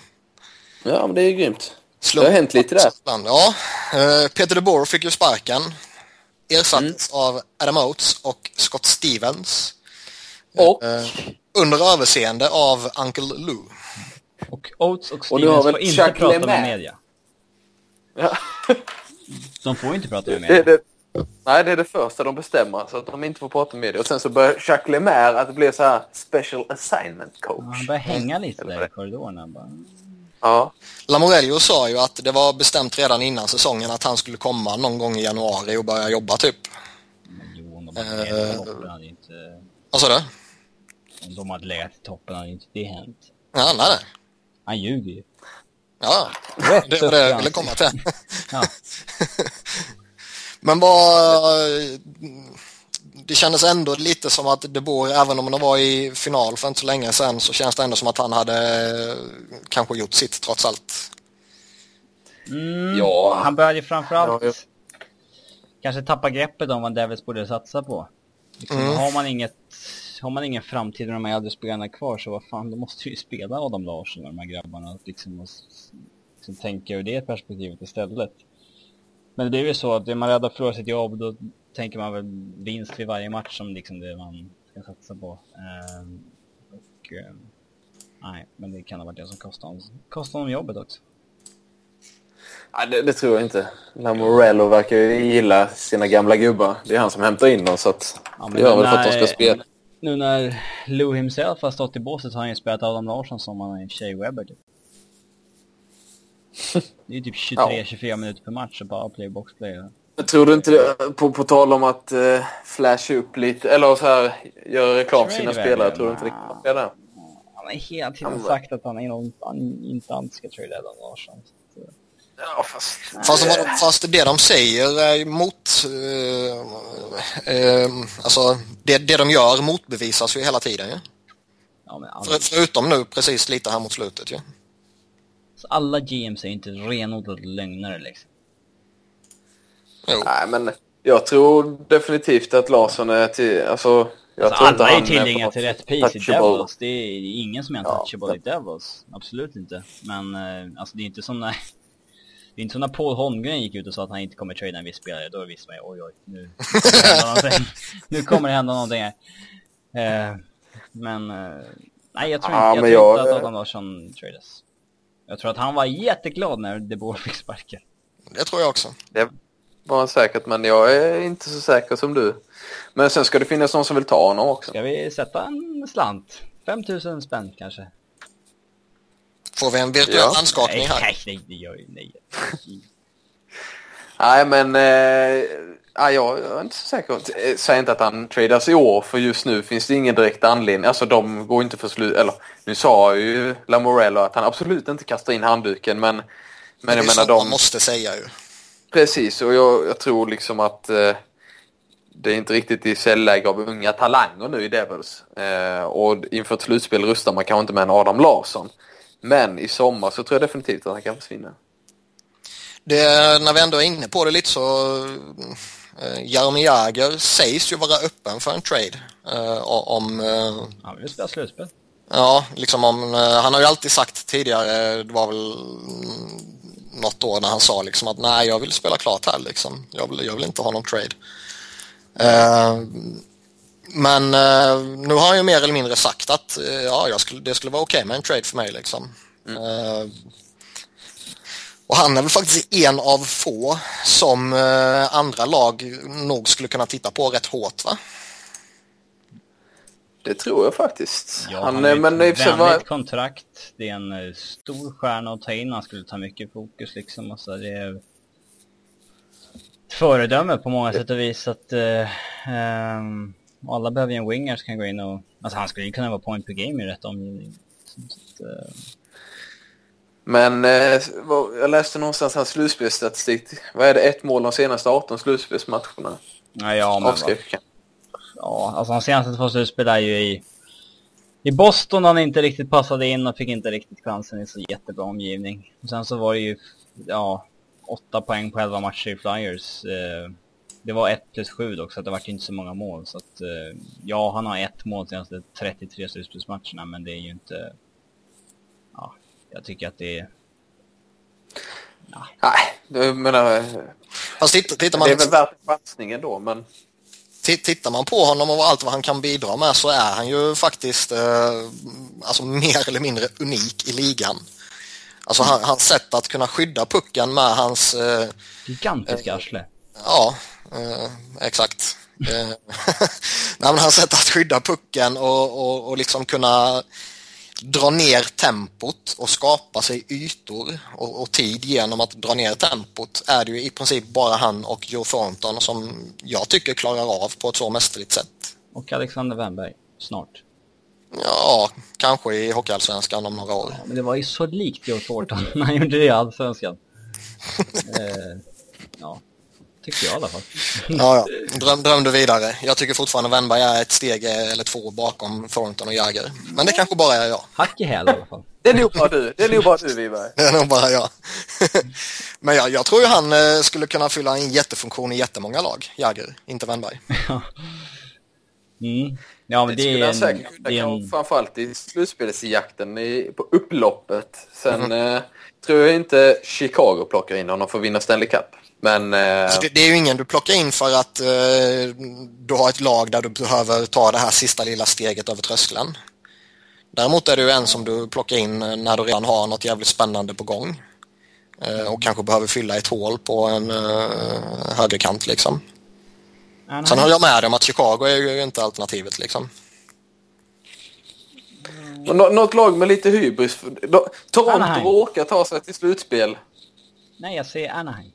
Ja, men det är ju grymt. Slump- Det har hänt lite där. Ja, eh, Peter DeBoer fick ju sparken. Ersattes av Adam Oates och Scott Stevens. Och, Eh, under överseende av Uncle Lou. Och Oates och Och du har Stevens väl får inte Chuck prata med media. ja, *laughs* De får inte prata med det, media. är det, nej, det är det första de bestämmer. Så att de inte får prata med det. Och sen så börjar Jacques Lemaire att det blir så här special assignment Ja, coach. Han börjar hänga lite där i korridoren. Han bara, Ja. Lamorello sa ju att det var bestämt redan innan säsongen att han skulle komma någon gång i januari och börja jobba typ. jo, om de hade Eh. legat i toppen hade ju inte... Vad sa du? Om de hade legat i toppen hade ju inte det hänt. Ja, nej, nej. Han ljuger ju. Ja, Rätt det var det jag ville komma till. Ja. Men vad... Det kändes ändå lite som att De Boer, även om de var i final för inte så länge sedan, så känns det ändå som att han hade eh, kanske gjort sitt trots allt. Mm, Ja. Han började ju framförallt Ja, ja. kanske tappa greppet om vad Devils borde satsa på. Liksom, Mm. har, man inget, har man ingen framtid med de här äldre spelarna kvar så vad fan, då måste ju spela Adam Larsson och de här grabbarna. Liksom, och, liksom tänka ur det perspektivet istället. Men det är ju så att är man rädd att förlora sitt jobb då tänker man väl vinst vid varje match som liksom det man ska satsa på. Ehm, och, ehm, nej, men det kan ha varit det som kostade honom, kostade honom jobbet också. Nej, det, det tror jag inte. Lamorello verkar ju gilla sina gamla gubbar. Det är han som hämtar in dem så att Ja, det gör väl för att de ska spela. Nu när Lou himself har stått i båset har han ju spelat Adam Larsson som han är Shea Webber typ. *laughs* Det är ju typ 23-24 minuter per match och bara play box play. Jag tror du inte det, på, på tal om att uh, flasha upp lite, eller så här, göra reklam för sina spelare, tror du inte det kan där? Han har hela tiden sagt att han, är någon, han inte alltid ska trada Adam Larsson. Ja, fast... Fast, vad- fast det de säger är mot... Eh, eh, alltså, det, det de gör motbevisas ju hela tiden ju. Ja, men alla, För, förutom nu precis lite här mot slutet ju. så alla GMs är ju inte renodlade lögnare liksom. Jo. Nej, men jag tror definitivt att Larsson är till... Alltså, jag Alltså, tror inte alla är han tillgängliga till rätt pris i touchable. Devils. Det är ingen som är Ja. untouchable i Devils. Absolut inte. Men eh, alltså det är inte som när... Det är inte som när Paul Holmgren gick ut och sa att han inte kommer trada en viss spelare. Då visste man ju oj oj, nu kommer det hända någonting. Nu kommer det hända någonting här. Eh, men... Eh, nej jag tror, Ja, inte, jag tror jag- inte att Adam Larsson tradas. Jag tror att han var jätteglad när De Boer fick sparken. Det tror jag också. Det var han säkert, men jag är inte så säker som du. Men sen ska det finnas någon som vill ta honom också. Ska vi sätta en slant? 5000 spänn kanske? Får vi en virtuell Ja. handskakning Nej, här? nej, nej, det gör ju nej. *laughs* Nej, men... Eh, ja, jag är inte så säker. Eh, Säg inte att han tradas i år, för just nu finns det ingen direkt anledning. Alltså, de går inte för slut... Eller, nu sa ju Lamorello att han absolut inte kastar in handduken, men... Men det är jag menar, sånt de... man måste säga ju. Precis, och jag, jag tror liksom att eh, det är inte riktigt i säljläge av unga talanger nu i Devils. Eh, och inför ett slutspel rustar man kanske inte med en Adam Larsson. Men i sommar så tror jag definitivt att han kan försvinna. Det, när vi ändå är inne på det lite så eh, Jaromir Jagr sägs ju vara öppen för en trade. Eh, om, eh, Han vill spela slutspel. ja, liksom om, eh, han har ju alltid sagt tidigare, det var väl mm, något år när han sa liksom att nej jag vill spela klart här liksom. Jag vill, jag vill inte ha någon trade. Men eh, nu har han ju mer eller mindre sagt att eh, ja, jag skulle, det skulle vara okej med en trade för mig liksom. Eh, och han är väl faktiskt en av få som eh, andra lag nog skulle kunna titta på rätt hårt va? Det tror jag faktiskt. Ja, han, han men ett vänligt var, kontrakt. Det är en stor stjärna att ta in. Han skulle ta mycket fokus liksom. Och så det är ett föredöme på många sätt och vis. Att, eh, ehm, alla behöver ju en winger som kan gå in och... Alltså han skulle ju kunna vara point per game i rätt omgivning. Men eh, jag läste någonstans hans slutspelsstatistik. Vad är det? Ett mål de senaste 18 slutspelsmatcherna. ja, ja, men. Ja, alltså de senaste två slutspel är ju i, i Boston han inte riktigt passade in och fick inte riktigt chansen i så jättebra omgivning. Och sen så var det ju, ja, åtta poäng på 11 matcher i Flyers. Eh, det var 1 plus 7 dock, så att det var ju inte så många mål. Så att, eh, ja, han har ett mål senaste 33 slutspelsmatcherna, men det är ju inte... Ja, jag tycker att det är... Nej, jag menar... Fast titt, tittar, man, Det är väl värt en chansning ändå, men... ti- tittar man på honom och allt vad han kan bidra med så är han ju faktiskt eh, alltså mer eller mindre unik i ligan. Alltså han, hans sätt att kunna skydda pucken med hans eh, Gigantisk arsle. Ja, eh, exakt. Eh, *laughs* Nej, men hans sätt att skydda pucken och, och, och liksom kunna dra ner tempot och skapa sig ytor och, och tid genom att dra ner tempot är det ju i princip bara han och Joe Thornton som jag tycker klarar av på ett så mästerligt sätt. Och Alexander Wennberg, snart. Ja, kanske i Hockeyallsvenskan om några år. Men det var ju så likt Joe Thornton när *laughs* han gjorde det i Allsvenskan. *laughs* eh, ja, tycker jag i alla fall. *laughs* Ja, ja. Dröm, dröm du vidare. Jag tycker fortfarande Wennberg är ett steg eller två bakom Thornton och Jagger. Men det kanske bara är jag. Hack i häl i alla fall. *laughs* Det är nog bara du. Det är nog bara du, Wiberg. *laughs* Det är nog bara jag. Men jag, jag tror ju han eh, skulle kunna fylla en jättefunktion i jättemånga lag. Jagger, inte Wennberg. Mm. Ja men Det det, skulle är han en, säkert kunna det är göra, en, framförallt i slutspelsjakten i, på upploppet. Sen eh, tror jag inte Chicago plockar in honom för att vinna Stanley Cup. Men eh, Så det, det är ju ingen du plockar in för att eh, du har ett lag där du behöver ta det här sista lilla steget över tröskeln. Däremot är det ju en som du plockar in när du redan har något jävligt spännande på gång. Eh, och kanske behöver fylla ett hål på en eh, högerkant liksom. Anaheim. Sen håller jag med dig om att Chicago är ju inte alternativet liksom. nå- något lag med lite hybris. Toronto Anaheim. råkar ta sig till slutspel. Nej jag säger Anaheim.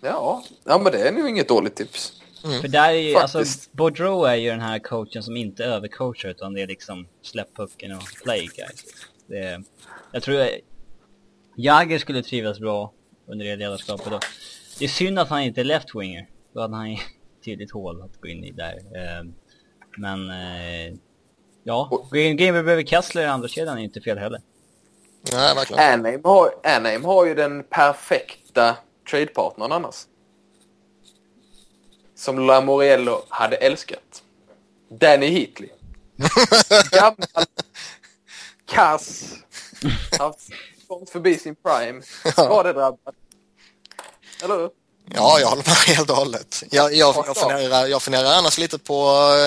Ja, ja men det är nog inget dåligt tips. För där är ju, alltså, Faktiskt. Boudreau är ju den här coachen som inte övercoachar utan det är liksom släpp pucken och play guys. Det är, jag tror jag, Jagger skulle trivas bra under det ledarskapet då. Det är synd att han inte är left-winger. Då hade han ju *laughs* tydligt hål att gå in i där. Eh, Men, eh, ja. Gamer behöver Kessler i andra kedjan är inte fel heller. Nej, verkligen. Anaheim har, Anaheim har ju den perfekta tradepartnern annars. Som Lamoriello hade älskat. Danny Heatley. *laughs* Gammal, kass, haft kommit förbi sin prime, skadedrabbad. Eller hur? Ja, jag håller med helt och hållet. Jag, jag, jag, funderar, jag funderar annars lite på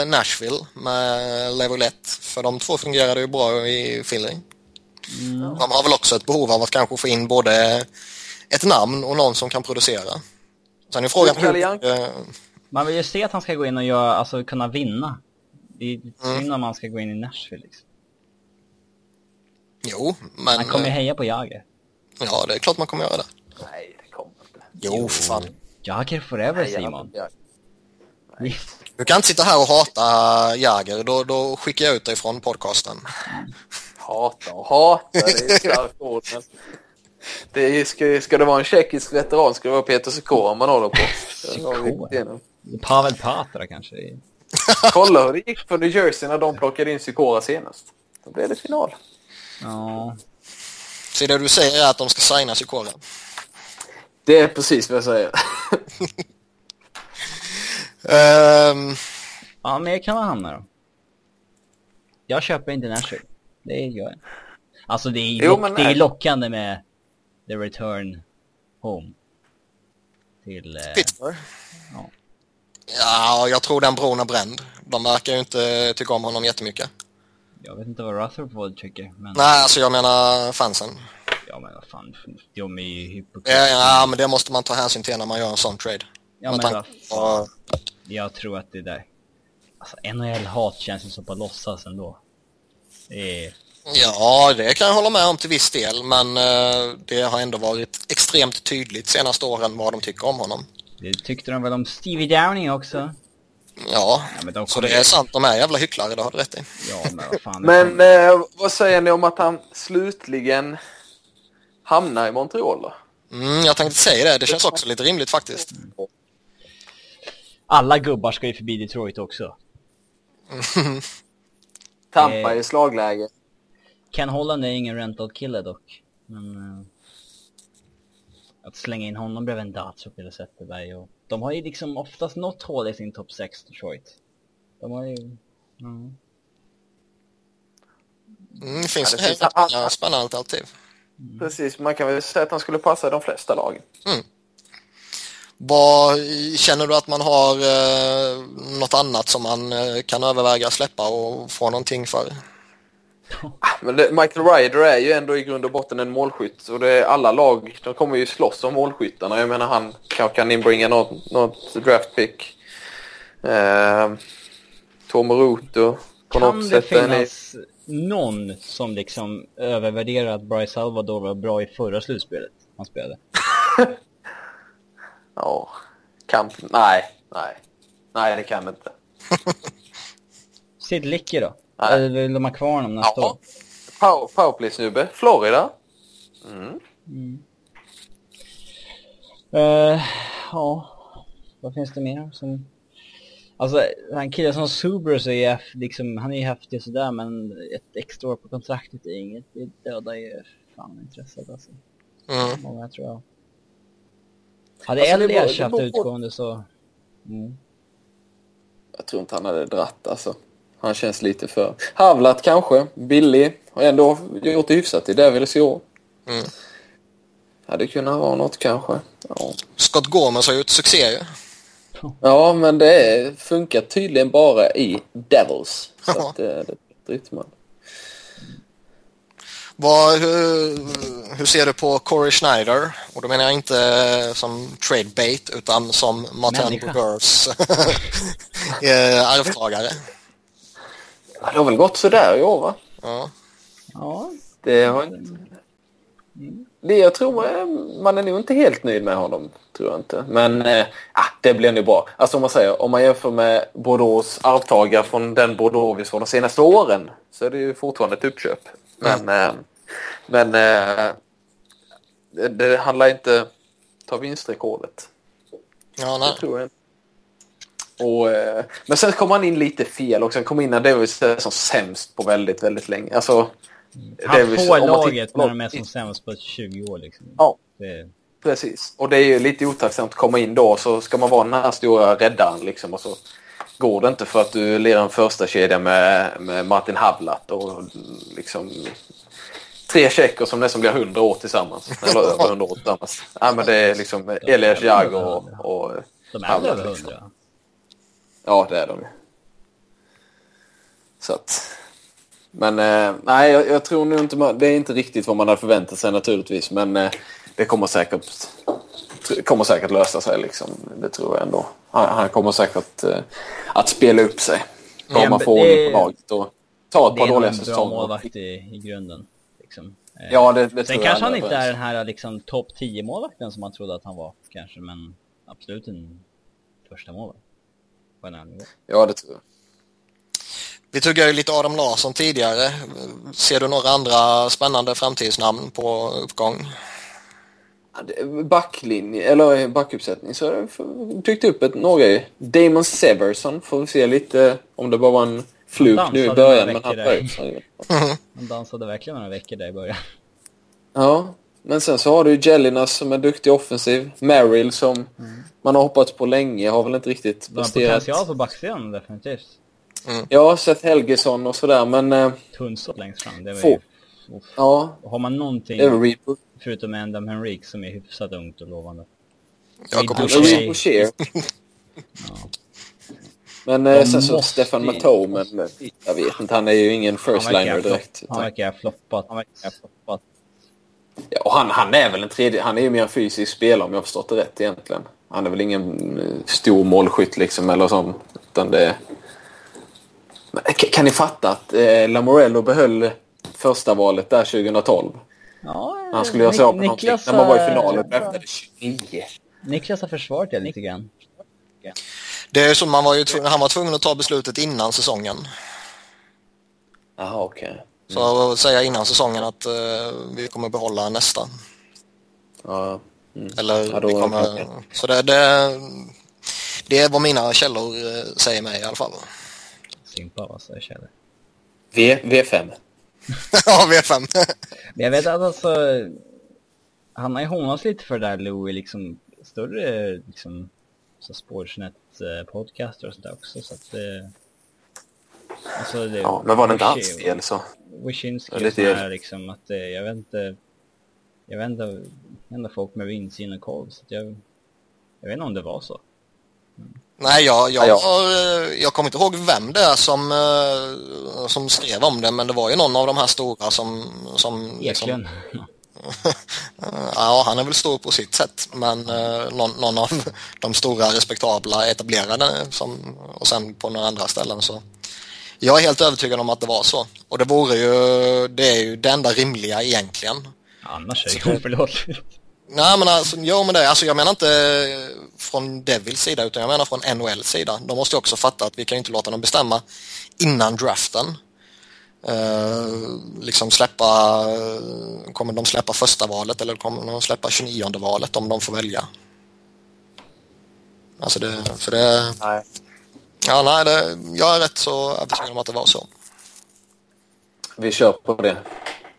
eh, Nashville med Levolette. För de två fungerade ju bra i Philly. De har väl också ett behov av att kanske få in både ett namn och någon som kan producera. Sen är frågan hur... eh, Man vill ju se att han ska gå in och göra, alltså kunna vinna. Det är lite Mm. synd om man ska gå in i Nashville liksom. Jo, men... Han kommer ju heja på Jagger. Ja, det är klart man kommer göra det. Nej, det kommer inte. Jo, fan. Jagger forever Nej, Simon. jag- Du kan inte sitta här och hata Jäger, då, då skickar jag ut dig från podcasten. Hata och hata, det är ett starkt ord. Men det är, ska, ska det vara en tjeckisk veteran ska det vara Peter Sikora man håller på. *laughs* Igenom. Pavel Patra kanske. Kolla hur det gick för New Jersey när de plockade in Sikora senast. Då blev det final. Ja. Så det du säger är att de ska signas i kåren? Det är precis vad jag säger. *laughs* Ehm, Ja, jag kan vara hamna då. Jag köper inte Nashville. Det gör jag. Alltså det är, Jo, lock, men det är lockande med the return home. Till... Eh, Pittsburgh? Ja. Ja, jag tror den bron är bränd. De verkar ju inte tycka om honom jättemycket. jag vet inte vad Rutherford tycker, men... Nej, alltså jag menar fansen. Ja men vad fan, de är ju Ja, hypokriter. ja, men det måste man ta hänsyn till när man gör en sån trade. Ja men vad på- fan. Jag tror att det där... Alltså NHL-hat känns ju så på låtsas ändå. Det är... Ja, det kan jag hålla med om till viss del, men eh, det har ändå varit extremt tydligt senaste åren vad de tycker om honom. Det tyckte de väl om Stevie Downing också? Ja, Ja, men de så det är sant. De är jävla hycklare, det har du rätt i. Ja men vad fan. det Men kommer- eh, vad säger ni om att han slutligen hamnar i Montreal då? Mm, jag tänkte säga det. Det känns också lite rimligt faktiskt. Alla gubbar ska ju förbi Detroit också. *laughs* Tampa Eh. i slagläge. Ken Holland är ingen rental-kille dock. Men... eh, att slänga in honom bredvid en Datsuk eller Zetterberg och... De har ju liksom oftast något hål i sin topp 6 Detroit. De har ju... Mm. Mm, det finns det finns- ah. spännande alternativ. Precis, man kan väl säga att han skulle passa i de flesta lagen. Vad, känner du att man har eh, något annat som man eh, kan överväga att släppa och få någonting för? Men det, Michael Ryder är ju ändå i grund och botten en målskytt. Och det är alla lag, de kommer ju slåss om målskyttarna. Jag menar han kanske kan inbringa något, något draftpick. Eh, Tom Ruto på Kan något det sätt. är ni- finnas någon som liksom övervärderar att Bryce Salvador var bra i förra slutspelet han spelade? *laughs* Ja, kamp. Nej, nej. Nej, det kan det inte. Sid Licky då? Eller vill de ha kvar honom nästa Ja. år? Power, powerplay-snubbe. Florida. Eh, ja, vad finns det mer som... Alltså, han killen som Subrus är ju liksom, han är ju häftig och sådär men ett extra år på kontraktet är inget, det dödar ju fan intresset alltså. Mm. Många tror jag. Hade Alltså, Elliot på- utgående så... Mm. Jag tror inte han hade dratt alltså. Han känns lite för... Havlat kanske. Billig. Har ändå gjort det hyfsat i Devils i år. Mm. Hade kunnat vara något kanske. Ja, Scott Gormans har gjort succé ju. ja men det funkar tydligen bara i Devils. Så att det, det driter man. Vad, hur, hur ser du på Corey Schneider? Och då menar jag inte som trade bait utan som Martin. Brodeurs *laughs* eh, arvtagare. Ja, det har väl gått sådär i år va? Ja. Ja, Det har inte... det jag tror är, man är nog inte helt nöjd med honom. Tror jag inte. Men eh, ah, det blir nog bra. Alltså om man säger, om man jämför med Bordeaux arvtagare från den Bordeaux vi såg de senaste åren så är det ju fortfarande ett uppköp. Men, eh, men eh, det, det handlar inte ta vinstrekordet. Ja, nej. Det tror jag inte. Och, eh, men sen kom han in lite fel och sen kom in när Davis är som sämst på väldigt, väldigt länge. Alltså, Han Davis- får laget när de är som sämst på 20 år liksom. Ja. Det, Precis. Och det är ju lite otacksamt att komma in då så ska man vara den här stora räddaren liksom och så går det inte för att du lirar en första kedja med, med Martin Havlat och liksom tre tjecker som nästan blir 100 år tillsammans. Eller över 100 år tillsammans. Ja, men det är liksom Elias Jagr och, och de är väl över liksom. 100? Ja, det är de ju. Så att... Men eh, nej, jag, jag tror nog inte man, Det är inte riktigt vad man hade förväntat sig naturligtvis. Men eh, det kommer säkert, kommer säkert lösa sig liksom. Det tror jag ändå. Han, han kommer säkert eh, att spela upp sig. Det är en- man får det ordning är- på laget och ta ett Det par är nog dåliga en bra säsonger. målvakt i, i grunden. Liksom. Eh, Ja, det, det Sen kanske han inte är den här liksom, topp 10 målvakten som man trodde att han var kanske, men absolut en första målvakt. På en annan nivå. Ja, det tror jag. Vi tuggade ju lite Adam Larsson tidigare. Ser du några andra spännande framtidsnamn på uppgång? Det- Backlinje, eller backuppsättning, så dykt upp ett, några. Damon Severson får vi se lite om det bara var en fluk nu i början. Men han. Han dansade verkligen några veckor där i början. Ja, men sen så har du ju Jellinas som är duktig offensiv. Merrill som man har hoppats på länge, har väl inte riktigt De har presterat. potential på backsidan definitivt. Ja, sett Helgesson och sådär, men eh, Tunnsått längst fram. Det var Få. ju... Uff. ja, Har man någonting, Reaper. förutom Endam Henrik, som är hyfsat ungt och lovande. Jakob *laughs* Ja, Boucher. Shear. Men eh, sen så Stefan Matteau, men eh, jag vet inte, han är ju ingen first Han verkar liner ha direkt. Han verkar ha floppat. Han verkar ha floppat. Ja, och han, han är väl en tredje, han är ju mer en fysisk spelare om jag har förstått det rätt egentligen. Han är väl ingen eh, stor målskytt liksom eller sånt. Utan det... Men, k- kan ni fatta att eh, Lamorello behöll första valet där 2012? Ja, Han skulle göra sig av med någonting när man var i eh, finalen. Draftade 29. Niklas har försvarat det lite grann. Det är så man var ju tvungen, han var tvungen att ta beslutet innan säsongen. Jaha, okej. Så att säga innan säsongen att eh, vi kommer behålla nästa. Ja. Mm. Eller Ja, då- vi kommer... Så det, det, det är vad mina källor eh, säger mig i alla fall. Simpa vad säger Kjell. V, V5. *laughs* ja, V5. *laughs* Men jag vet att alltså, han har ju hånats lite för det där Louis, liksom större liksom, så Sportsnet eh, podcaster och sånt där också så att eh, alltså det, Ja, men var det inte hans fel så? Wyszynski Ja, och lite här liksom att eh, jag vet inte jag vet inte, jag inte folk med insyn och koll så jag jag vet inte om det var så. Nej, jag, jag, Ja, har, eh, jag kommer inte ihåg vem det är som, eh, som skrev om det, men det var ju någon av de här stora som... som liksom- Eklund. *laughs* Ja, han är väl stor på sitt sätt, men någon, någon av *laughs* de stora respektabla etablerade som, och sen på några andra ställen så. Jag är helt övertygad om att det var så. Och det vore ju, det är ju det enda rimliga egentligen. Annars är det oförlåtligt. Nej men alltså, jo men det, alltså jag menar inte från Devils sida utan jag menar från NHLs sida. De måste ju också fatta att vi kan ju inte låta dem bestämma innan draften. Eh, liksom släppa, kommer de släppa första valet eller kommer de släppa 29 valet om de får välja? Alltså det, för det, Nej. Ja nej det, jag är rätt så övertygad om att det var så. Vi kör på det.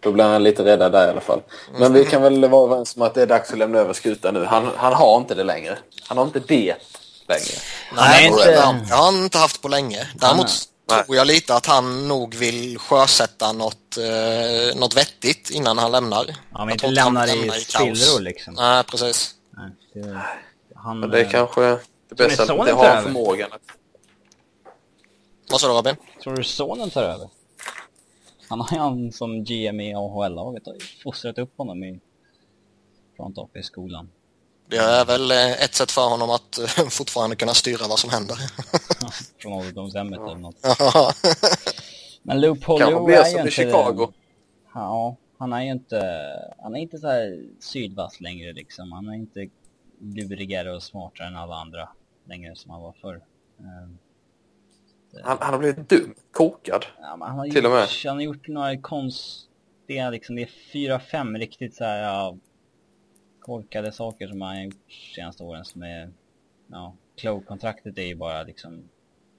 Då blir han lite räddad där i alla fall. Men vi kan väl vara överens om att det är dags att lämna över skutan nu. Han, han har inte det längre. Han har inte det längre. Nej, det inte- har han inte haft på länge. Däremot Nej. tror jag lite att han nog vill sjösätta något, eh, något vettigt innan han lämnar. Ja, Jag men inte han lämnar lämnar i kaos. spillror liksom. Nej, precis. Nej, det, han, Men det är kanske det bästa. Det har förmågan. att- Vad sa du Robin? Tror du sonen tar över? Han har ju han som GM i AHL-laget och fostrat upp honom i front office skolan. Det är väl eh, ett sätt för honom att eh, *laughs* fortfarande kunna styra vad som händer. Från ålderdomshemmet eller något. Ja. *laughs* Men Paulou blir är som ju i inte... Chicago. Ja, Han är ju inte, han är inte så här sydvass längre liksom. Han är inte lurigare och smartare än alla andra längre som han var förr. Han, han har blivit dum, kokad. Ja, han, har Till gjort, och med. han har gjort några konstiga, liksom, det är fyra, fem riktigt så här, ja, korkade saker som han har gjort senaste åren som är, ja, Cloak-kontraktet är ju bara liksom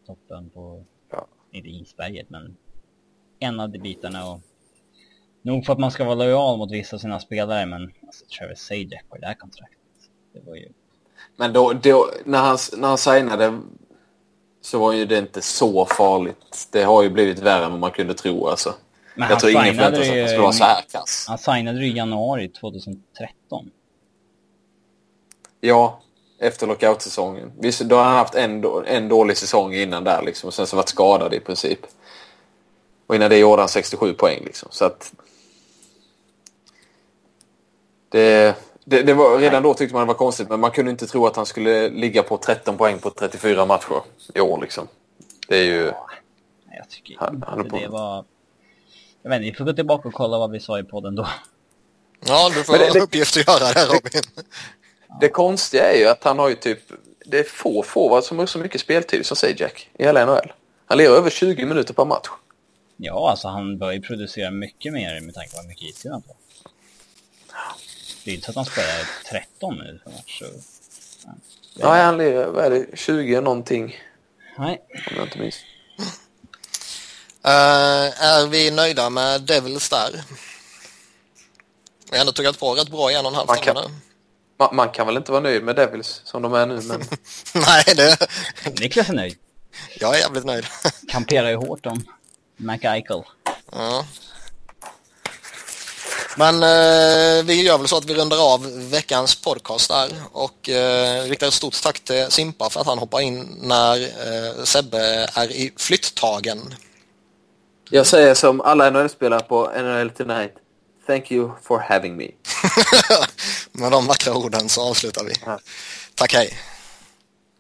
toppen på, Ja. inte isberget, men en av de bitarna och nog för att man ska vara lojal mot vissa av sina spelare, men alltså Travis Sajak på det här kontraktet, det var ju, Men då, då, när, han, när han signade så var ju det inte så farligt. Det har ju blivit värre än vad man kunde tro alltså. men Jag tror ingen förväntade sig att han skulle vara så här kass. Han signade ju i januari 2013. Ja, efter lockout-säsongen. Visst, då har han haft en, en dålig säsong innan där liksom. Och sen så varit skadad i princip. Och innan det gjorde han 67 poäng liksom. Så att... Det, det, det var, redan då tyckte man det var konstigt. Men man kunde inte tro att han skulle ligga på 13 poäng på 34 matcher i år liksom. Det är ju... Jag tycker Han- han inte på- det var... Jag vet inte, vi får gå tillbaka och kolla vad vi sa i podden då. Ja, du får det- uppgift att göra det Robin. *laughs* Det konstiga är ju att han har ju typ... Det är få forwards som har så mycket speltid som Jack i hela NHL. Han lirar över 20 minuter per match. Ja, alltså han bör ju producera mycket mer med tanke på hur mycket istid han får. Det är inte så att han spelar 13 nu. Så... Ja, han lirar, vad är det, 20 någonting Nej. om jag inte minns. Eh, är vi nöjda med Devils där? Vi har ändå tuggat på rätt bra i en och en halv Man kan- nu. Man, man kan väl inte vara nöjd med Devils som de är nu, men *laughs* Nej, det... Niklas är nöjd. jag är jävligt nöjd. Kamperar ju hårt om McEichel. Ja. Men eh, vi gör väl så att vi rundar av veckans podcast där och eh, riktar ett stort tack till Simpa för att han hoppar in när eh, Sebbe är i flytttagen. jag säger som alla NHL-spelare på NHL Tonight. Thank you for having me. *laughs* Med de vackra orden så avslutar vi. Tack, hej!